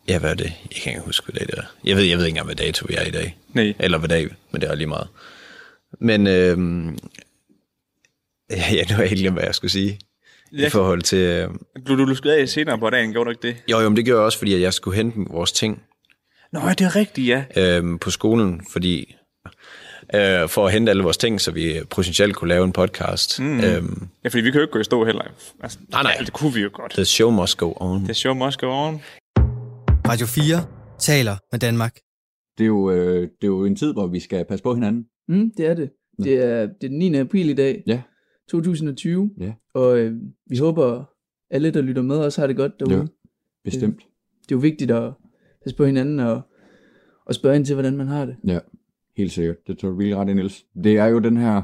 ja, hvad er det? Jeg kan ikke huske, hvad dag det er. Jeg ved, jeg ved ikke engang, hvad dato vi er i dag. Nej. Eller hvad dag, men det er lige meget. Men, øh, ja, nu har jeg helt glemt, hvad jeg skulle sige. Ja. I forhold til... Øh, Du, du luskede af senere på dagen, gjorde du ikke det? jo, jo, men det gjorde jeg også, fordi at jeg skulle hente vores ting Nå, det er rigtigt, ja. øh, på skolen, fordi øh, for at hente alle vores ting, så vi potentielt kunne lave en podcast. Mm. Øhm, Ja, fordi vi kan jo ikke gå i stå heller. Altså, nej, nej. Ja, det kunne vi jo godt. the show must go on. The show must go on. Radio 4 taler med Danmark. Det er, jo, øh, det er jo en tid, hvor vi skal passe på hinanden. Mm, det er det. Det er, det er den 9. april i dag. Ja. 2020. Ja. Og øh, vi håber, alle, der lytter med, også har det godt derude. Ja, bestemt. Det, det er jo vigtigt at passe på hinanden og, og spørge ind til, hvordan man har det. Ja, helt sikkert. Det tror du virkelig ret i, Niels. Det er jo den her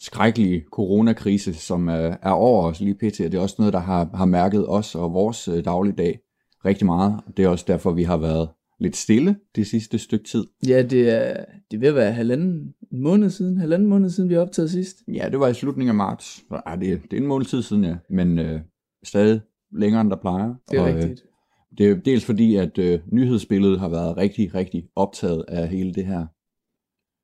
skrækkelige coronakrise, som er, er over os lige pt. Det er også noget, der har, har mærket os og vores øh, dagligdag rigtig meget. Og det er også derfor, vi har været lidt stille det sidste stykke tid. Ja, det er, det ved at være halvanden en måned siden, halvanden måned siden, vi har optaget sidst. Ja, det var i slutningen af marts. Ja, det, er- det er en måned tid siden, ja. Men øh, stadig længere, end der plejer. Det er og, rigtigt. Øh, det er dels fordi, at øh, nyhedsbilledet har været rigtig, rigtig optaget af hele det her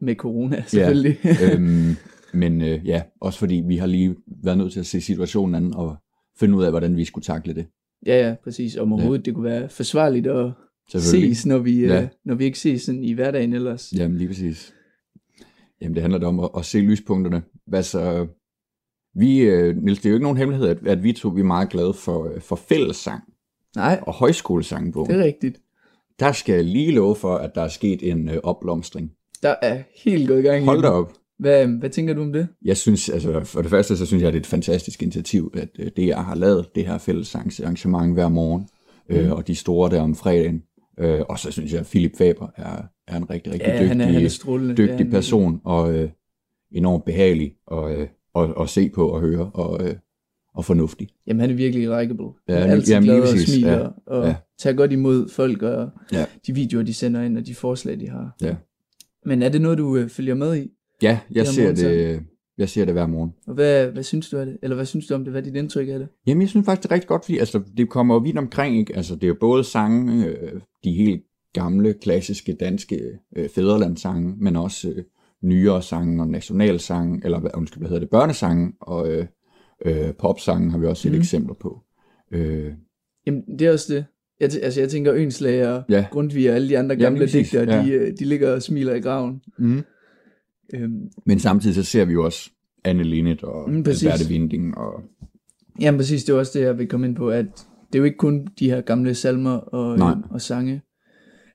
Med corona, selvfølgelig. Ja, øhm, men øh, ja, også fordi vi har lige været nødt til at se situationen an og finde ud af, hvordan vi skulle takle det. Ja, ja, præcis. Om overhovedet det kunne være forsvarligt at. Ses, når vi, Ja. ja. når vi ikke ses sådan i hverdagen ellers. Jamen lige præcis. Jamen det handler da om at, at se lyspunkterne. Hvad så, vi, øh, Niels, det er jo ikke nogen hemmelighed, at, at vi to vi er meget glade for, øh, for fællessang. Nej. Og højskolesangbogen. Det er rigtigt. Der skal jeg lige love for, at der er sket en øh, opblomstring. Der er helt gået i gang. Hold da op. Hvad, hvad tænker du om det? Jeg synes, altså for det første, så synes jeg, det er et fantastisk initiativ, at øh, det jeg har lavet, det her fællessangsarrangement hver morgen, øh, Mhm. og de store der om fredagen. Øh, og så synes jeg, at Philip Faber er, er en rigtig, rigtig Ja, dygtig, han er- han er dygtig person, og øh, enormt behagelig at, øh, at, at se på og høre, og, øh, og fornuftig. Jamen, han er virkelig likable. Ja, han er altid jamen, glad og smiler, Ja, og ja. tager godt imod folk, og Ja. de videoer, de sender ind, og de forslag, de har. Ja, Men er det noget, du øh, følger med i? ja jeg, ser det, jeg ser det hver morgen. Og hvad, hvad synes du af det? Eller hvad synes du om det? Hvad er dit indtryk af det? Jamen, jeg synes faktisk, det er rigtig godt, fordi altså, det kommer jo vidt omkring, ikke? Altså, det er jo både sange, øh, de helt gamle, klassiske danske øh, fædrelandssange, men også øh, nyere sange og nationalsange, eller undskyld, hvad hedder det, børnesange og øh, øh, popsange har vi også set mm. eksempler på. Øh, Jamen, det er også det. Jeg, t- altså, jeg tænker, Ønslag og Ja. ja. Grundtvig og alle de andre gamle præcis, digtere, ja. de, de ligger og smiler i graven. mm. Øhm, Men samtidig så ser vi jo også Anne Linnet og Mm. Alberte Winding og jamen præcis, det er også det, jeg vil komme ind på, at det er jo ikke kun de her gamle salmer og, Nej. øhm, og sange.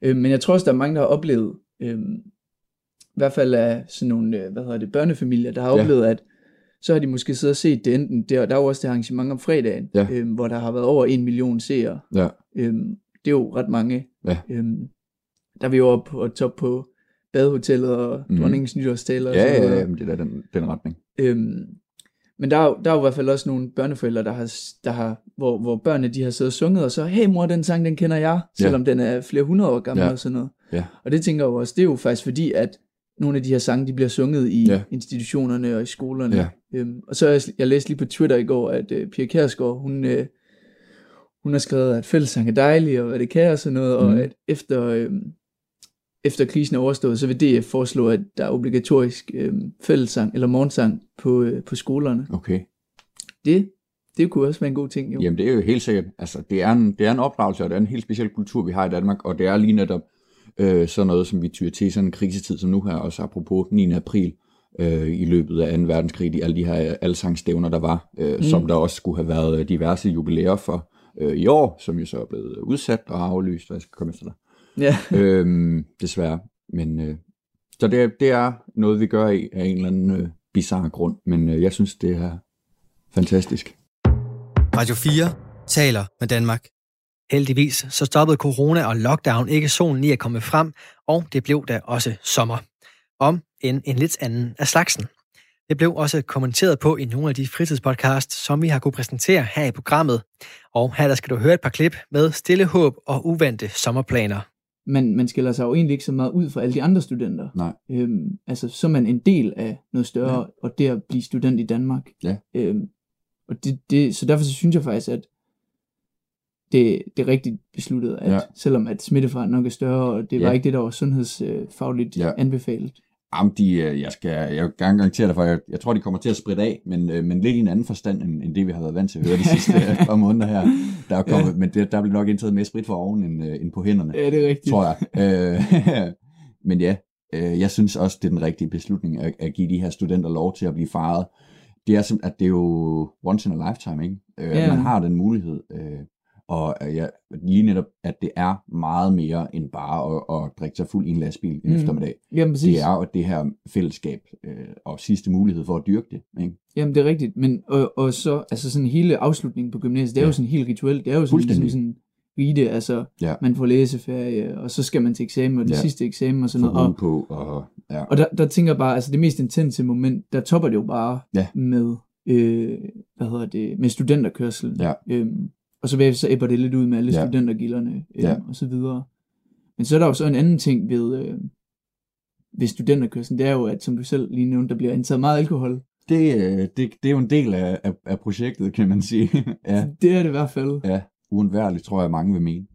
Øhm, men jeg tror også, der er mange, der har oplevet, øhm, i hvert fald af sådan nogle, øh, hvad hedder det, børnefamilier, der har Ja. oplevet, at så har de måske siddet og set det enten, der, der er jo også det arrangement om fredagen, Ja. øhm, hvor der har været over en million seere. Ja. Øhm, det er jo ret mange. Ja. Øhm, der er vi jo oppe og top på badehotellet og Mhm. dronningens nytårstaler. og ja, så ja, ja, men det er den, den retning. Øhm, men der er, jo, der er jo i hvert fald også nogle børneforældre, der har, der har hvor, hvor børnene de har siddet og sunget, og så, hey mor, den sang, den kender jeg, Ja. selvom den er flere hundrede år gammel Ja. og sådan noget. Ja. Og det tænker jeg også, det er jo faktisk fordi, at nogle af de her sange, de bliver sunget i Ja. ja. institutionerne og i skolerne. Ja. Øhm, og så jeg, jeg læste lige på Twitter i går, at øh, Pia Kjærsgaard, hun, øh, hun har skrevet, at fællessang er dejlig, og hvad det kan og sådan noget, mm. Mhm. og at efter, øh, efter krisen er overstået, så vil DF foreslå, at der er obligatorisk øh, fællessang eller morgensang på, øh, på skolerne. Okay. Det, det kunne også være en god ting, jo. Jamen det er jo helt sikkert, altså det er en, det er en opdragelse, og det er en helt speciel kultur, vi har i Danmark, og det er lige netop øh, sådan noget, som vi tyrer til sådan en krisetid som nu her, også apropos 9. april, øh, i løbet af 2. verdenskrig, de, alle de her alsangstævner, der var, øh, Mm. mm. som der også skulle have været øh, diverse jubilæer for øh, i år, som jo så er blevet udsat og aflyst, og jeg skal komme efter dig. Ja. øhm, desværre. Men øh, så det, det er noget, vi gør af, af en eller anden øh, bizarre grund, men øh, jeg synes, det er fantastisk. Radio 4 taler med Danmark. Heldigvis så stoppede corona og lockdown ikke solen i at komme frem, og det blev da også sommer. Om en, en lidt anden af slagsen. Det blev også kommenteret på i nogle af de fritidspodcasts, som vi har kunne præsentere her i programmet. Og her der skal du høre et par klip med stille håb og uvante sommerplaner. Man, man skiller sig jo egentlig ikke så meget ud fra alle de andre studenter. Nej. Øhm, altså, så er man en del af noget større, Ja. og det at blive student i Danmark. Ja. Øhm, og det, det, så derfor så synes jeg faktisk, at det, det er rigtigt besluttet, at Ja. selvom at smittefaren nok er større, og det var Ja. ikke det, der var sundhedsfagligt ja. anbefalet. Jamen, de, øh, jeg, skal, jeg gerne garantere dig for, jeg, jeg tror, de kommer til at spritte af, men, øh, men lidt i en anden forstand, end, end det, vi har været vant til at høre de sidste øh, par måneder her. Der er kommet, Ja. Men det, der bliver nok indtaget mere sprit for oven, end, end på hænderne. Ja, det er rigtigt. Tror jeg. Øh, men ja, øh, jeg synes også, det er den rigtige beslutning, at, at give de her studenter lov til at blive fejret. Det er, simpelthen, at det er jo once in a lifetime, ikke? Øh, Ja. At man har den mulighed. Øh, og øh, ja, lige netop, at det er meget mere end bare at, at drikke sig fuld i en lastbil en Mm. eftermiddag. Jamen, præcis. det er jo det her fællesskab øh, og sidste mulighed for at dyrke det. Ikke? Jamen, det er rigtigt, men og, og så, altså sådan hele afslutningen på gymnasiet, det er Ja. jo sådan helt rituelt, det er jo sådan ligesom sådan rite, altså Ja. man får læseferie, og så skal man til eksamen, og det Ja. sidste eksamen og sådan noget. Og, på, og, ja. og der, der tænker jeg bare, altså det mest intense moment, der topper det jo bare Ja. med, øh, hvad hedder det, med studenterkørselen. Ja. Øhm, og så bagefter så æbber det lidt ud med alle Ja. studentergilderne øh, Ja. og så videre. Men så er der jo så en anden ting ved, øh, ved studenterkørselen, det er jo, at som du selv lige nævnte, der bliver indtaget meget alkohol. Det, øh, det, det er jo en del af, af, af projektet, kan man sige. ja. Det er det i hvert fald. ja, uundværligt, tror jeg, mange vil mene.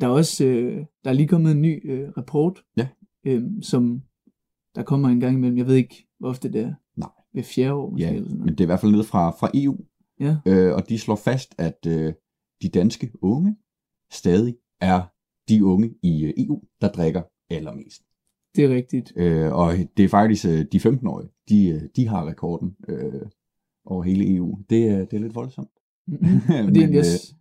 Der er også øh, der er lige kommet en ny øh, rapport, Ja. øh, som der kommer en gang imellem. Jeg ved ikke, hvor ofte det er. Nej. Ved fjerde år måske. Ja, eller sådan men noget. det er i hvert fald nede fra, fra EU. Ja. Øh, og de slår fast, at øh, de danske unge stadig er de unge i øh, EU, der drikker allermest. Det er rigtigt. Øh, og det er faktisk øh, de 15-årige, de, øh, de har rekorden øh, over hele EU. Det, er- det er lidt voldsomt. Mm-hmm. Det, er egentlig også,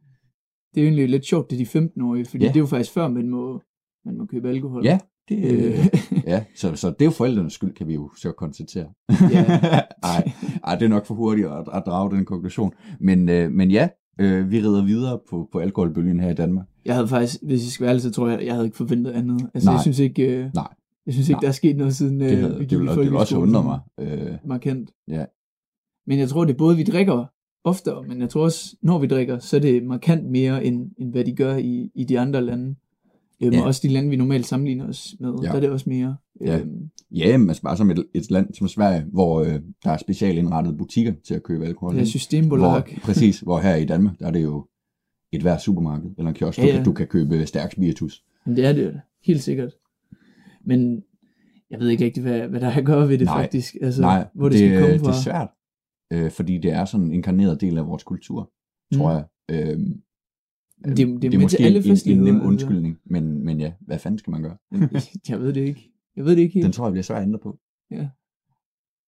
det er egentlig lidt sjovt, det er de 15-årige, fordi Ja. det er jo faktisk før, man må, man må købe alkohol. Ja, det, øh, ja så, så det er jo forældrenes skyld, kan vi jo så konstatere. Ja. ej, ej, det er nok for hurtigt at, at drage den konklusion. Men, øh, men ja, øh, vi rider videre på, på alkoholbølgen her i Danmark. Jeg havde faktisk, hvis jeg skal være ærlig, så tror jeg, jeg havde ikke forventet andet. Altså, Nej. jeg synes ikke, øh, Nej. jeg synes ikke Nej. der er sket noget siden Det øh, havde- vi det gik ville- i det ville også undre mig, øh, Markant. Ja. Men jeg tror, det er både, vi drikker oftere, men jeg tror også, når vi drikker, så er det markant mere, end, end hvad de gør i, i de andre lande. Øhm, Ja. Også de lande, vi normalt sammenligner os med, Ja. der er det også mere. Ja, Øhm, ja men altså bare som et, et land som Sverige, hvor øh, der er specialindrettede butikker til at købe alkohol. Det er? Systembolag. Hvor, præcis, hvor her i Danmark, der er det jo et hver supermarked eller en kiosk, Ja, du, ja. kan, du kan købe stærk spiritus. men det er det jo helt sikkert. Men jeg ved ikke rigtig, hvad, hvad der er at gøre ved det Nej. faktisk. Altså, Nej, hvor det, skal komme fra. det er svært, øh, fordi det er sådan en inkarneret del af vores kultur, Mm. tror jeg. Øh, Det- det er det er måske til alle en, en, nem altså. undskyldning, men, men ja, hvad fanden skal man gøre? jeg ved det ikke. Jeg ved det ikke helt. Den tror jeg bliver svær at ændre på. Ja.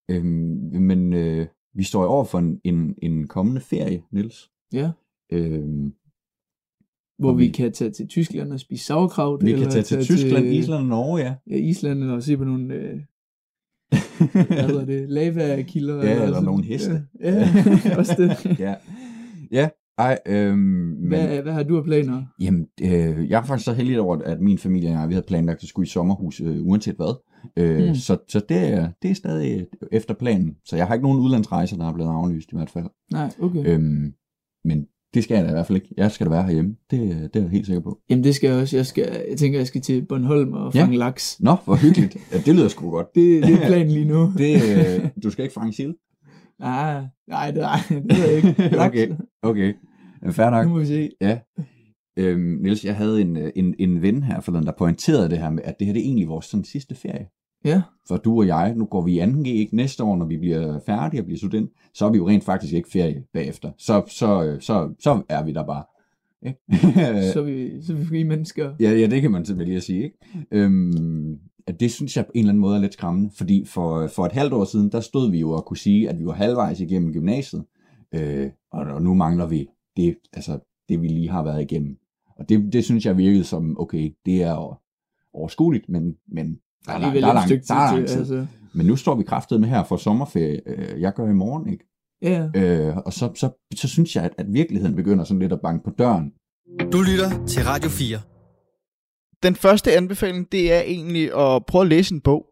Øhm, men øh, vi står over for en, en, en kommende ferie, Niels. Ja. Øhm, Hvor og vi, kan tage til Tyskland og spise sauerkraut. Vi kan tage til Tyskland, Island og Norge, ja. Ja, Island og se på nogle, øh, hvad hedder det, lavakilder. Ja, eller sådan. nogle heste. Ja, ja også det. ja. Ja, ej, øhm, men, Hvad, hvad har du af planer? Jamen, øh, jeg er faktisk så heldig over, at min familie og jeg, vi havde planlagt at skulle i sommerhus, øh, uanset hvad. Øh, Mm. Så, så det, er, det er stadig efter planen. Så jeg har ikke nogen udlandsrejser, der er blevet aflyst i hvert fald. Nej, okay. Øhm, men det skal jeg da i hvert fald ikke. Jeg skal da være herhjemme. Det, det er jeg helt sikker på. Jamen det skal jeg også. Jeg, skal, jeg tænker, jeg skal til Bornholm og fange ja. laks. Nå, hvor hyggeligt. Ja, det lyder sgu godt. Det, det er planen lige nu. det, øh, du skal ikke fange sild? Nej, nej, det, nej, det ved jeg ikke. Laks. okay, okay. Ja, Fair nok. Nu må vi se. Ja. Øhm, Niels, jeg havde en, øh, en, en ven her forleden, der pointerede det her med, at det her det er egentlig vores sådan, sidste ferie. Ja. For du og jeg, nu går vi i 2G, ikke? Næste år, når vi bliver færdige og bliver student, så er vi jo rent faktisk ikke ferie bagefter. Så, så, øh, så, så er vi der bare. Ikke? Så er vi, så er vi frie mennesker. Ja, ja, det kan man simpelthen lige at sige. Ikke? Øhm, at det synes jeg på en eller anden måde er lidt skræmmende, fordi for, for et halvt år siden, der stod vi jo og kunne sige, at vi var halvvejs igennem gymnasiet, øh, og, og nu mangler vi det, altså, det, vi lige har været igennem. Og det, det synes jeg virkede som, okay, det er over- overskueligt, men, men Der er, alligevel der er et lang, stykke der er tid lang til, tid. altså. Men nu står vi kraftet med her for sommerferie. Øh, Jeg gør i morgen, ikke? Ja. Øh, og så, så, så synes jeg, at, at virkeligheden begynder sådan lidt at banke på døren. Du lytter til Radio 4. Den første anbefaling, det er egentlig at prøve at læse en bog.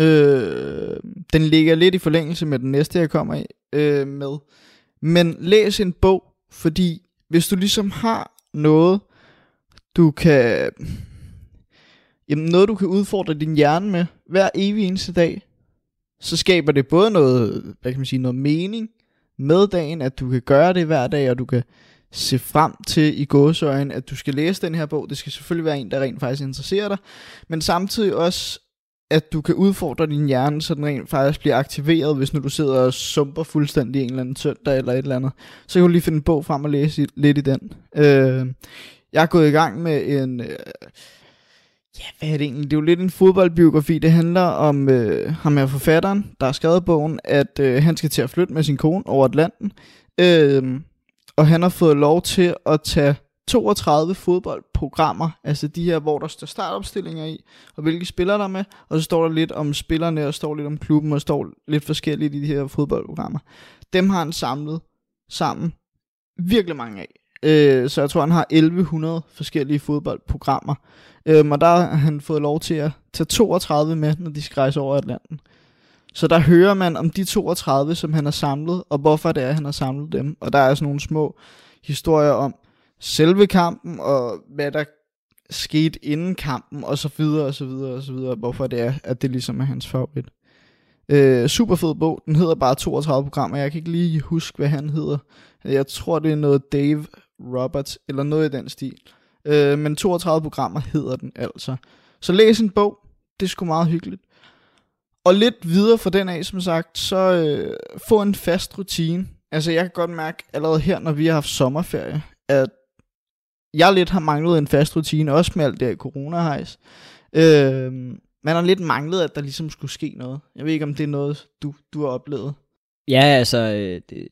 Øh, den ligger lidt i forlængelse med den næste, jeg kommer i, øh, med. Men læs en bog, fordi hvis du ligesom har noget, du kan... Jamen noget, du kan udfordre din hjerne med hver evig eneste dag, så skaber det både noget, hvad kan man sige, noget mening med dagen, at du kan gøre det hver dag, og du kan se frem til i gåsøjen, at du skal læse den her bog. Det skal selvfølgelig være en, der rent faktisk interesserer dig, men samtidig også, at du kan udfordre din hjerne, så den rent faktisk bliver aktiveret, hvis nu du sidder og sumper fuldstændig en eller anden søndag eller et eller andet. Så kan du lige finde en bog frem og læse i, lidt i den. Øh, jeg er gået i gang med en... Øh, ja, hvad er det egentlig? Det er jo lidt en fodboldbiografi. Det handler om øh, ham her forfatteren, der har skrevet bogen, at øh, han skal til at flytte med sin kone over Atlanten. Øh, og han har fået lov til at tage 32 fodboldprogrammer, altså de her, hvor der står startopstillinger i, og hvilke spillere der er med, og så står der lidt om spillerne, og står lidt om klubben, og står lidt forskelligt i de her fodboldprogrammer. Dem har han samlet sammen virkelig mange af. Øh, så jeg tror, han har 1100 forskellige fodboldprogrammer. Øh, og der har han fået lov til at tage 32 med, når de skal rejse over Atlanten. Så der hører man om de 32, som han har samlet, og hvorfor det er, han har samlet dem. Og der er sådan nogle små historier om selve kampen, og hvad der skete inden kampen, og så videre, og så videre, og så videre, hvorfor det er, at det ligesom er hans favorit. Øh, super fed bog, den hedder bare 32 programmer, jeg kan ikke lige huske, hvad han hedder. Jeg tror, det er noget Dave Roberts, eller noget i den stil. Øh, men 32 programmer hedder den altså. Så læs en bog, det er sgu meget hyggeligt. Og lidt videre fra den af, som sagt, så øh, få en fast rutine. Altså jeg kan godt mærke allerede her, når vi har haft sommerferie, at jeg lidt har manglet en fast rutine, også med alt det her corona-hejs. Øh, man har lidt manglet, at der ligesom skulle ske noget. Jeg ved ikke, om det er noget, du, du har oplevet. Ja, altså, øh, det,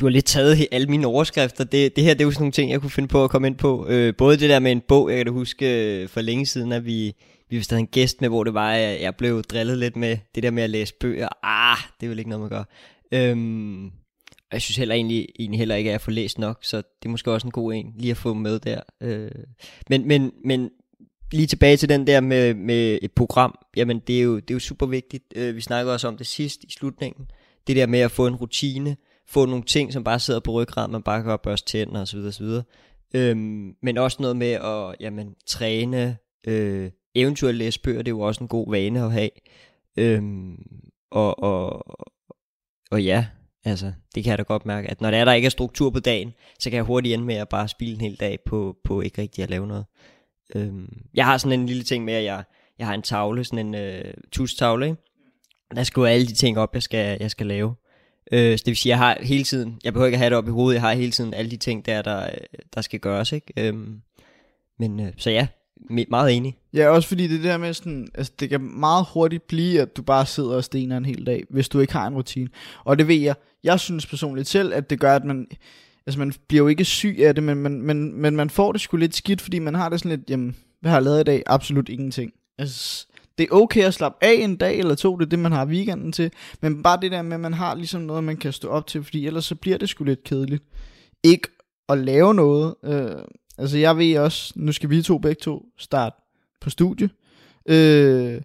du har lidt taget alle mine overskrifter. Det, det her, det er jo sådan nogle ting, jeg kunne finde på at komme ind på. Øh, både det der med en bog, jeg kan da huske øh, for længe siden, at vi, vi havde en gæst med, hvor det var, at jeg blev drillet lidt med det der med at læse bøger. Ah, det er vel ikke noget, man gør. Øhm, og jeg synes heller egentlig, egentlig heller ikke, at jeg får læst nok, så det er måske også en god en, lige at få med der. Øh, men, men, men lige tilbage til den der med, med et program, jamen det er jo, det er jo super vigtigt. Øh, vi snakkede også om det sidst i slutningen. Det der med at få en rutine, få nogle ting, som bare sidder på ryggraden, man bare kan børste tænder osv. osv. Øhm, men også noget med at jamen, træne, øh, eventuelt læse bøger, det er jo også en god vane at have. Øhm, og, og, og ja, altså, det kan jeg da godt mærke, at når der, er, der ikke er struktur på dagen, så kan jeg hurtigt ende med at bare spille en hel dag på, på ikke rigtig at lave noget. Øhm, jeg har sådan en lille ting med, at jeg, jeg har en tavle, sådan en øh, tustavle, ikke? Der skriver alle de ting op, jeg skal, jeg skal lave. Øh, så det vil sige, jeg har hele tiden, jeg behøver ikke at have det op i hovedet, jeg har hele tiden alle de ting der, der, øh, der skal gøres, ikke? Øhm, men øh, så ja, meget enig. Ja, også fordi det der med sådan, altså det kan meget hurtigt blive, at du bare sidder og stener en hel dag, hvis du ikke har en rutine. Og det ved jeg, jeg synes personligt selv, at det gør, at man, altså man bliver jo ikke syg af det, men, men, men, men man får det sgu lidt skidt, fordi man har det sådan lidt, jamen, hvad har jeg lavet i dag? Absolut ingenting. Altså, det er okay at slappe af en dag eller to, det er det, man har weekenden til. Men bare det der med, at man har ligesom noget, man kan stå op til, fordi ellers så bliver det sgu lidt kedeligt. Ikke at lave noget. Øh, altså jeg ved også, nu skal vi to begge to starte på studie. Øh,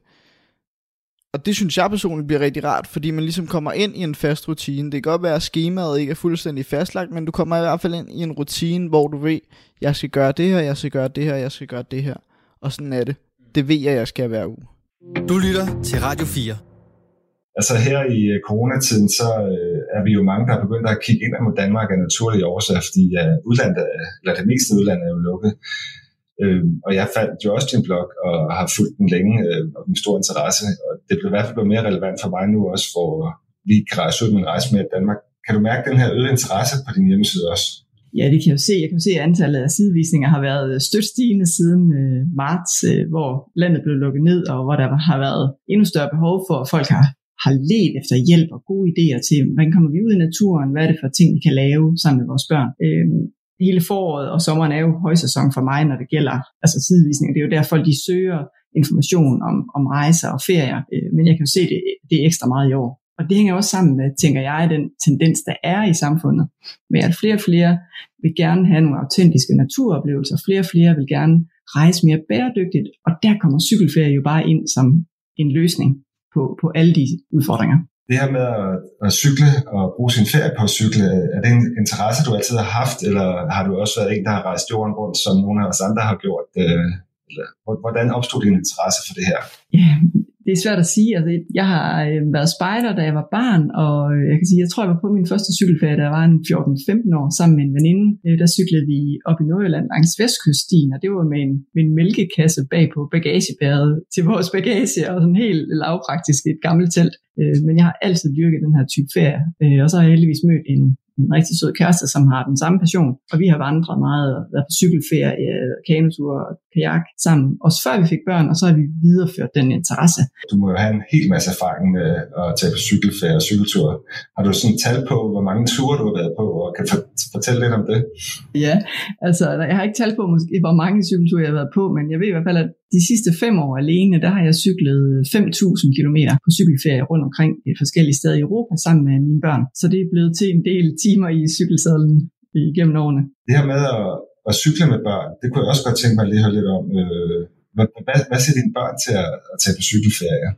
og det synes jeg personligt bliver rigtig rart, fordi man ligesom kommer ind i en fast rutine. Det kan godt være, at skemaet ikke er fuldstændig fastlagt, men du kommer i hvert fald ind i en rutine, hvor du ved, jeg skal gøre det her, jeg skal gøre det her, jeg skal gøre det her. Og sådan er det. Det ved jeg, jeg skal hver uge. Du lytter til Radio 4. Altså her i øh, coronatiden, så øh, er vi jo mange, der er begyndt at kigge ind mod Danmark af naturlige årsager, fordi ja, udlandet, eller det meste udlandet er jo lukket. Øh, og jeg fandt jo også din blog, og har fulgt den længe øh, og med stor interesse. Og det blev i hvert fald blevet mere relevant for mig nu også, hvor vi kan rejse ud med en rejse med Danmark. Kan du mærke den her øgede interesse på din hjemmeside også? Ja, det kan jeg jo se. Jeg kan jo se, at antallet af sidevisninger har været øh, stødt stigende siden øh, marts, øh, hvor landet blev lukket ned, og hvor der har været endnu større behov for, at folk har, har let efter hjælp og gode idéer til, hvordan kommer vi ud i naturen, hvad er det for ting, vi kan lave sammen med vores børn. Øh, hele foråret og sommeren er jo højsæson for mig, når det gælder altså sidevisninger. Det er jo der, folk de søger information om, om rejser og ferier, øh, men jeg kan jo se det, det er ekstra meget i år. Og det hænger også sammen med, tænker jeg, den tendens, der er i samfundet, med at flere og flere vil gerne have nogle autentiske naturoplevelser, flere og flere vil gerne rejse mere bæredygtigt, og der kommer cykelferie jo bare ind som en løsning på, på alle de udfordringer. Det her med at, at cykle og bruge sin ferie på at cykle, er det en interesse, du altid har haft, eller har du også været en, der har rejst jorden rundt, som nogle af os andre har gjort? Øh, hvordan opstod din interesse for det her? Ja, det er svært at sige. Altså, jeg har øh, været spejder, da jeg var barn, og øh, jeg kan sige, jeg tror, jeg var på min første cykelferie, da jeg var 14-15 år, sammen med en veninde. Øh, der cyklede vi op i Nordjylland langs Vestkyststien, og det var med en, med en mælkekasse bag på bagagebæret til vores bagage, og sådan helt lavpraktisk et gammelt telt. Men jeg har altid dyrket den her type ferie, og så har jeg heldigvis mødt en, en rigtig sød kæreste, som har den samme passion. Og vi har vandret meget, og været på cykelferie, kanotur kajak sammen, også før vi fik børn, og så har vi videreført den interesse. Du må jo have en hel masse erfaring med at tage på cykelferie og cykeltur. Har du sådan tal på, hvor mange ture du har været på, og kan fortælle lidt om det? Ja, altså jeg har ikke tal på, måske, hvor mange cykelture jeg har været på, men jeg ved i hvert fald, at de sidste fem år alene, der har jeg cyklet 5.000 km på cykelferie rundt omkring i forskellige steder i Europa sammen med mine børn. Så det er blevet til en del timer i cykelsadlen igennem årene. Det her med at, at cykle med børn, det kunne jeg også godt tænke mig at lige høre lidt om. Øh, hvad, hvad, hvad siger dine børn til at, at tage på cykelferie?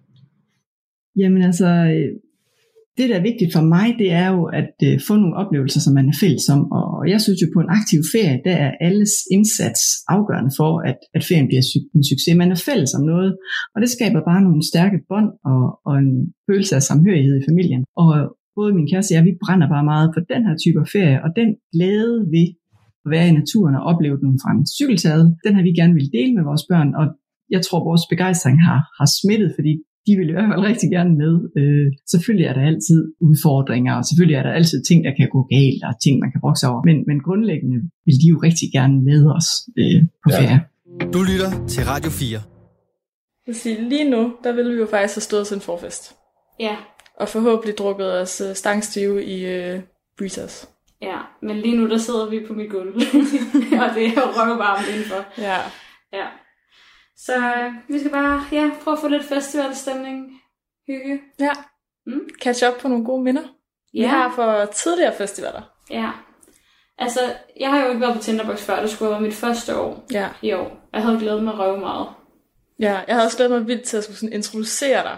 Jamen altså, øh, det, der er vigtigt for mig, det er jo at øh, få nogle oplevelser, som man er fælles om. Og jeg synes jo på en aktiv ferie, der er alles indsats afgørende for, at, at ferien bliver en succes. Man er fælles om noget, og det skaber bare nogle stærke bånd og, og en følelse af samhørighed i familien. Og øh, både min kæreste og jeg, vi brænder bare meget for den her type ferie, og den glæde ved at være i naturen og opleve den fra en cykeltade, den har vi gerne vil dele med vores børn, og jeg tror, vores begejstring har, har smittet, fordi de vil i hvert fald rigtig gerne med. Øh, selvfølgelig er der altid udfordringer, og selvfølgelig er der altid ting, der kan gå galt, og ting, man kan brokse over. Men, men grundlæggende vil de jo rigtig gerne med os øh, på ja. ferie. Du lytter til Radio 4. Jeg sige, lige nu, der vil vi jo faktisk have stået til en forfest. Ja. Og forhåbentlig drukket os øh, stangstive i øh, Breezers. Ja, men lige nu, der sidder vi på mit gulv. og det er røvvarmt indenfor. Ja. Ja. Så øh, vi skal bare ja, prøve at få lidt festivalstemning. Hygge. Ja. Mm. Catch up på nogle gode minder. Ja. Vi har for tidligere festivaler. Ja. Altså, jeg har jo ikke været på Tinderbox før. Det skulle være mit første år ja. i år. Jeg havde glædet mig røve meget. Ja, jeg havde også glædet mig vildt til at skulle sådan introducere dig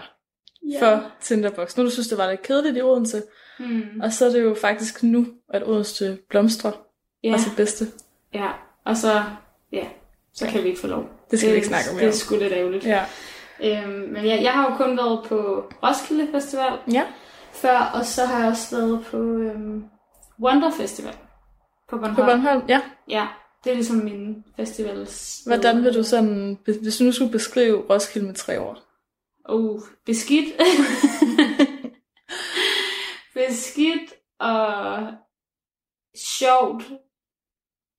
ja. for Tinderbox. Nu du synes, det var lidt kedeligt i Odense. Mm. Og så er det jo faktisk nu, at Odense blomstrer ja. og sit bedste. Ja, og så, ja, så kan vi ikke få lov. Det skal det, vi ikke snakke om. Det er sgu lidt ærgerligt. Ja. Øhm, men jeg, jeg har jo kun været på Roskilde Festival ja. før, og så har jeg også været på øhm, Wonder Festival på Bornholm. På Bornholm, ja. Ja, det er ligesom min festivals... Hvordan vil du sådan, hvis du nu skulle beskrive Roskilde med tre ord? Uh, beskidt og sjovt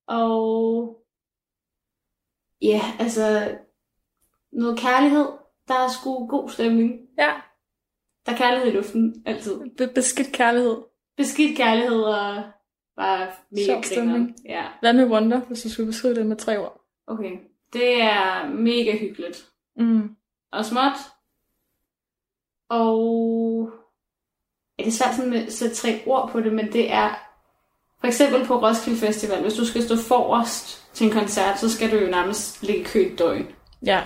og Ja, altså noget kærlighed. Der er sgu god stemning. Ja. Der er kærlighed i luften, altid. Be- beskidt kærlighed. Beskidt kærlighed og bare mega Sjov stemning. Ja. Hvad med Wonder, hvis du skulle beskrive det med tre ord? Okay. Det er mega hyggeligt. Mm. Og småt. Og... Ja, det er svært sådan at sætte tre ord på det, men det er... For eksempel på Roskilde Festival, hvis du skal stå forrest til en koncert, så skal du jo nærmest ligge kø et døgn. Ja.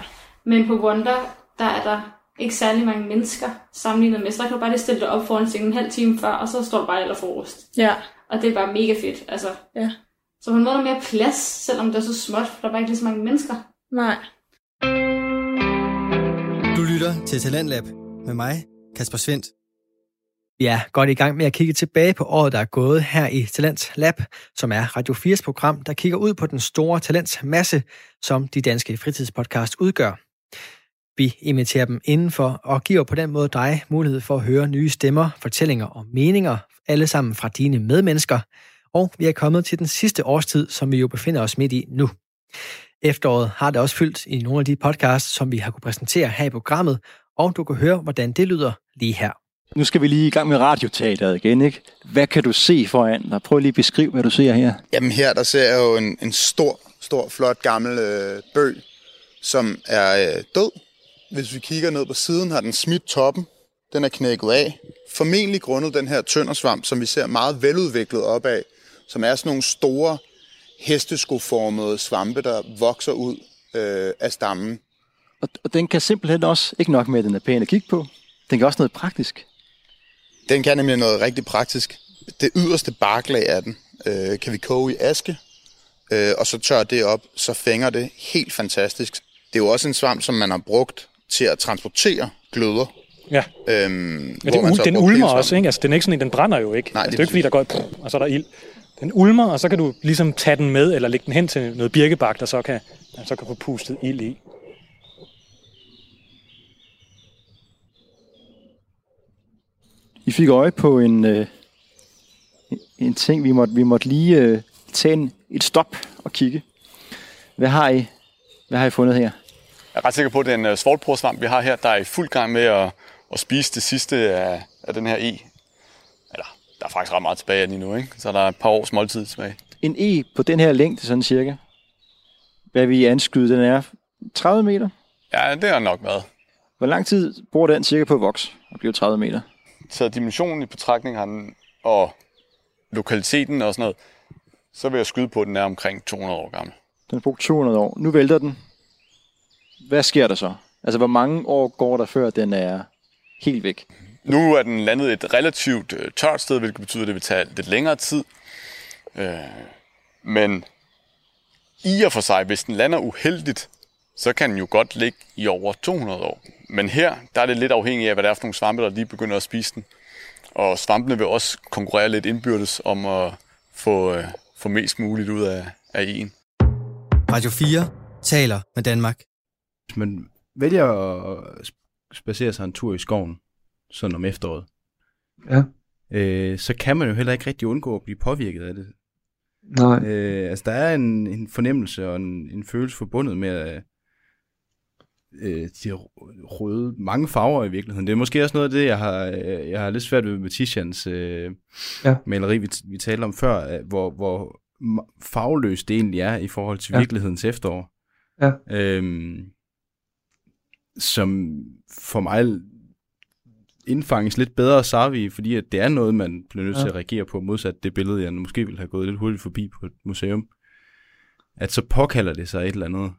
Men på Wonder, der er der ikke særlig mange mennesker sammenlignet med, så der kan du bare lige stille dig op foran scenen en halv time før, og så står du bare aller forrest. Ja. Og det er bare mega fedt, altså. Ja. Så på en måde er der mere plads, selvom det er så småt, for der er bare ikke lige så mange mennesker. Nej. Du lytter til Talentlab med mig, Kasper Svendt. Ja, er godt i gang med at kigge tilbage på året, der er gået her i Talents Lab, som er Radio 4's program, der kigger ud på den store talentsmasse, som de danske fritidspodcast udgør. Vi inviterer dem indenfor og giver på den måde dig mulighed for at høre nye stemmer, fortællinger og meninger, alle sammen fra dine medmennesker. Og vi er kommet til den sidste årstid, som vi jo befinder os midt i nu. Efteråret har det også fyldt i nogle af de podcasts, som vi har kunne præsentere her i programmet, og du kan høre, hvordan det lyder lige her. Nu skal vi lige i gang med radioteateret igen, ikke? Hvad kan du se foran dig? Prøv lige at beskrive, hvad du ser her. Jamen her, der ser jeg jo en, en stor, stor, flot gammel øh, bøg som er øh, død. Hvis vi kigger ned på siden, har den smidt toppen. Den er knækket af. Formentlig grundet den her tøndersvamp, som vi ser meget veludviklet op af, som er sådan nogle store hesteskoformede svampe, der vokser ud øh, af stammen. Og, og den kan simpelthen også, ikke nok med, at den er pæn at kigge på, den kan også noget praktisk. Den kan nemlig noget rigtig praktisk. Det yderste barklag af den øh, kan vi koge i aske, øh, og så tør det op, så fænger det helt fantastisk. Det er jo også en svamp, som man har brugt til at transportere gløder. Ja. Øhm, hvor det, man så den ulmer også, ikke? Altså, den er ikke sådan en, den brænder jo ikke. Nej, altså, det det er ikke fordi, der går, og så er der ild. Den ulmer, og så kan du ligesom tage den med, eller lægge den hen til noget birkebak, der så kan, så kan få pustet ild i. I fik øje på en, øh, en ting, vi måtte, vi måtte lige øh, tage en, et stop og kigge. Hvad har I, hvad har I fundet her? Jeg er ret sikker på, at det er en uh, svoldporsvamp, vi har her, der er i fuld gang med at, at spise det sidste af, af den her e. Eller, der er faktisk ret meget tilbage af den endnu, ikke? Så der er et par års måltid tilbage. En E på den her længde, sådan cirka. Hvad vi anskyde, den er 30 meter. Ja, det har nok været. Hvor lang tid bruger den cirka på at vokse og blive 30 meter? Taget dimensionen i betragtning har den, og lokaliteten og sådan noget, så vil jeg skyde på, at den er omkring 200 år gammel. Den har brugt 200 år. Nu vælter den. Hvad sker der så? Altså, hvor mange år går der, før den er helt væk? Nu er den landet et relativt øh, tørt sted, hvilket betyder, at det vil tage lidt længere tid. Øh, men i og for sig, hvis den lander uheldigt, så kan den jo godt ligge i over 200 år. Men her, der er det lidt afhængigt af, hvad det er for nogle svampe, der lige begynder at spise den. Og svampene vil også konkurrere lidt indbyrdes om at få, øh, få mest muligt ud af, af en. Radio 4 taler med Danmark. Hvis man vælger at spacere sig en tur i skoven, sådan om efteråret, Ja. øh, så kan man jo heller ikke rigtig undgå at blive påvirket af det. Nej. Øh, altså, der er en, en fornemmelse og en, en følelse forbundet med øh, øh, de røde, mange farver i virkeligheden. Det er måske også noget af det, jeg har, øh, jeg har lidt svært ved med Tishans øh, Ja. maleri, vi, vi talte om før, øh, hvor, hvor farveløst det egentlig er i forhold til Ja. virkelighedens efterår. Ja. Øhm, som for mig indfanges lidt bedre af Sarvi, fordi at det er noget, man bliver nødt Ja. til at reagere på, modsat det billede, jeg måske ville have gået lidt hurtigt forbi på et museum. At så påkalder det sig et eller andet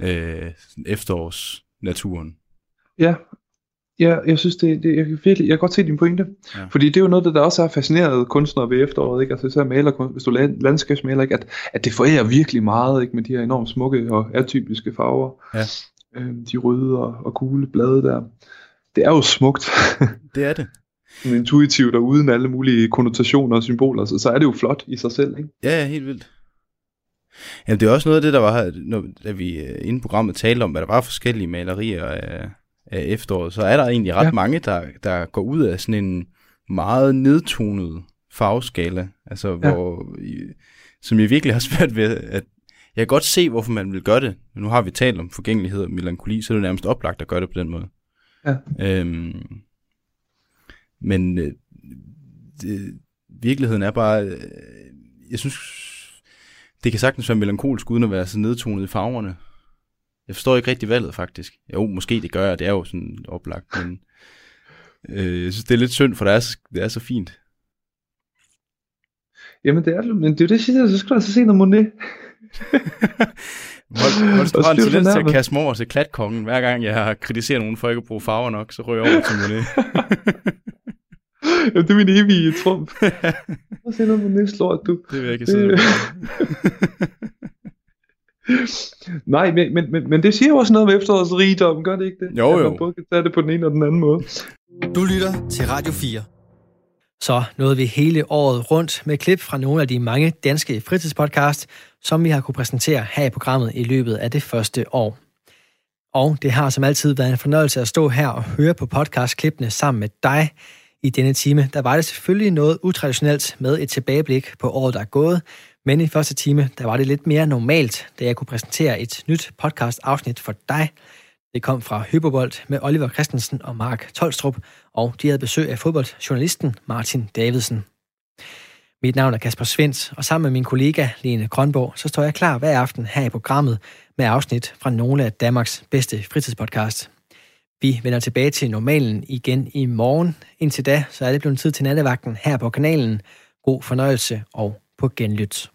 øh, efterårsnaturen. Ja, ja jeg synes, det, det jeg, kan virkelig, jeg kan godt se din pointe. Ja. Fordi det er jo noget, der, også har fascineret kunstnere ved efteråret, ikke? Altså især maler, hvis du er landskabsmaler, ikke? At, at det forærer virkelig meget, ikke? Med de her enormt smukke og atypiske farver. Ja. Øhm, de røde og, og gule blade der. Det er jo smukt. Det er det. Intuitivt og uden alle mulige konnotationer og symboler, så, så er det jo flot i sig selv, ikke? Ja, ja, helt vildt. Jamen, det er også noget af det, der var, når, da vi øh, inden programmet talte om, hvad der var forskellige malerier af, af efteråret, så er der egentlig ret Ja. mange, der, der går ud af sådan en meget nedtonet farveskala, altså Ja. hvor, som jeg virkelig har svært ved, at jeg kan godt se, hvorfor man vil gøre det. Men nu har vi talt om forgængelighed og melankoli, så er det nærmest oplagt at gøre det på den måde. Ja. Øhm, men øh, det, virkeligheden er bare, øh, jeg synes, det kan sagtens være melankolsk, uden at være så nedtonet i farverne. Jeg forstår ikke rigtig valget, faktisk. Jo, måske det gør jeg, det er jo sådan oplagt, men øh, jeg synes, det er lidt synd, for det er så, det er så fint. Jamen det er det, men det er jo det, jeg siger, så skal du altså se noget Monet. Du har en tendens til at kaste mig over til klatkongen. Hver gang jeg har kritiseret nogen for ikke at bruge farver nok, så ryger jeg over til Monet. Jamen, det er min evige trumf. Prøv at se noget Monet slår, du. Det vil jeg ikke sidde Nej, men, men, men, men det siger jo også noget om efterårets rigdom, gør det ikke det? Jo, At jo. man både kan tage det på den ene og den anden måde. Du lytter til Radio 4. Så nåede vi hele året rundt med klip fra nogle af de mange danske fritidspodcast, som vi har kunne præsentere her i programmet i løbet af det første år. Og det har som altid været en fornøjelse at stå her og høre på podcastklippene sammen med dig. I denne time, der var det selvfølgelig noget utraditionelt med et tilbageblik på året, der er gået, men i første time, der var det lidt mere normalt, da jeg kunne præsentere et nyt podcast-afsnit for dig. Det kom fra Hyperbold med Oliver Christensen og Mark Tolstrup, og de havde besøg af fodboldjournalisten Martin Davidsen. Mit navn er Kasper Svens, og sammen med min kollega Lene Grønborg, så står jeg klar hver aften her i programmet med afsnit fra nogle af Danmarks bedste fritidspodcast. Vi vender tilbage til normalen igen i morgen. Indtil da, så er det blevet tid til nattevagten her på kanalen. God fornøjelse og på genlyt.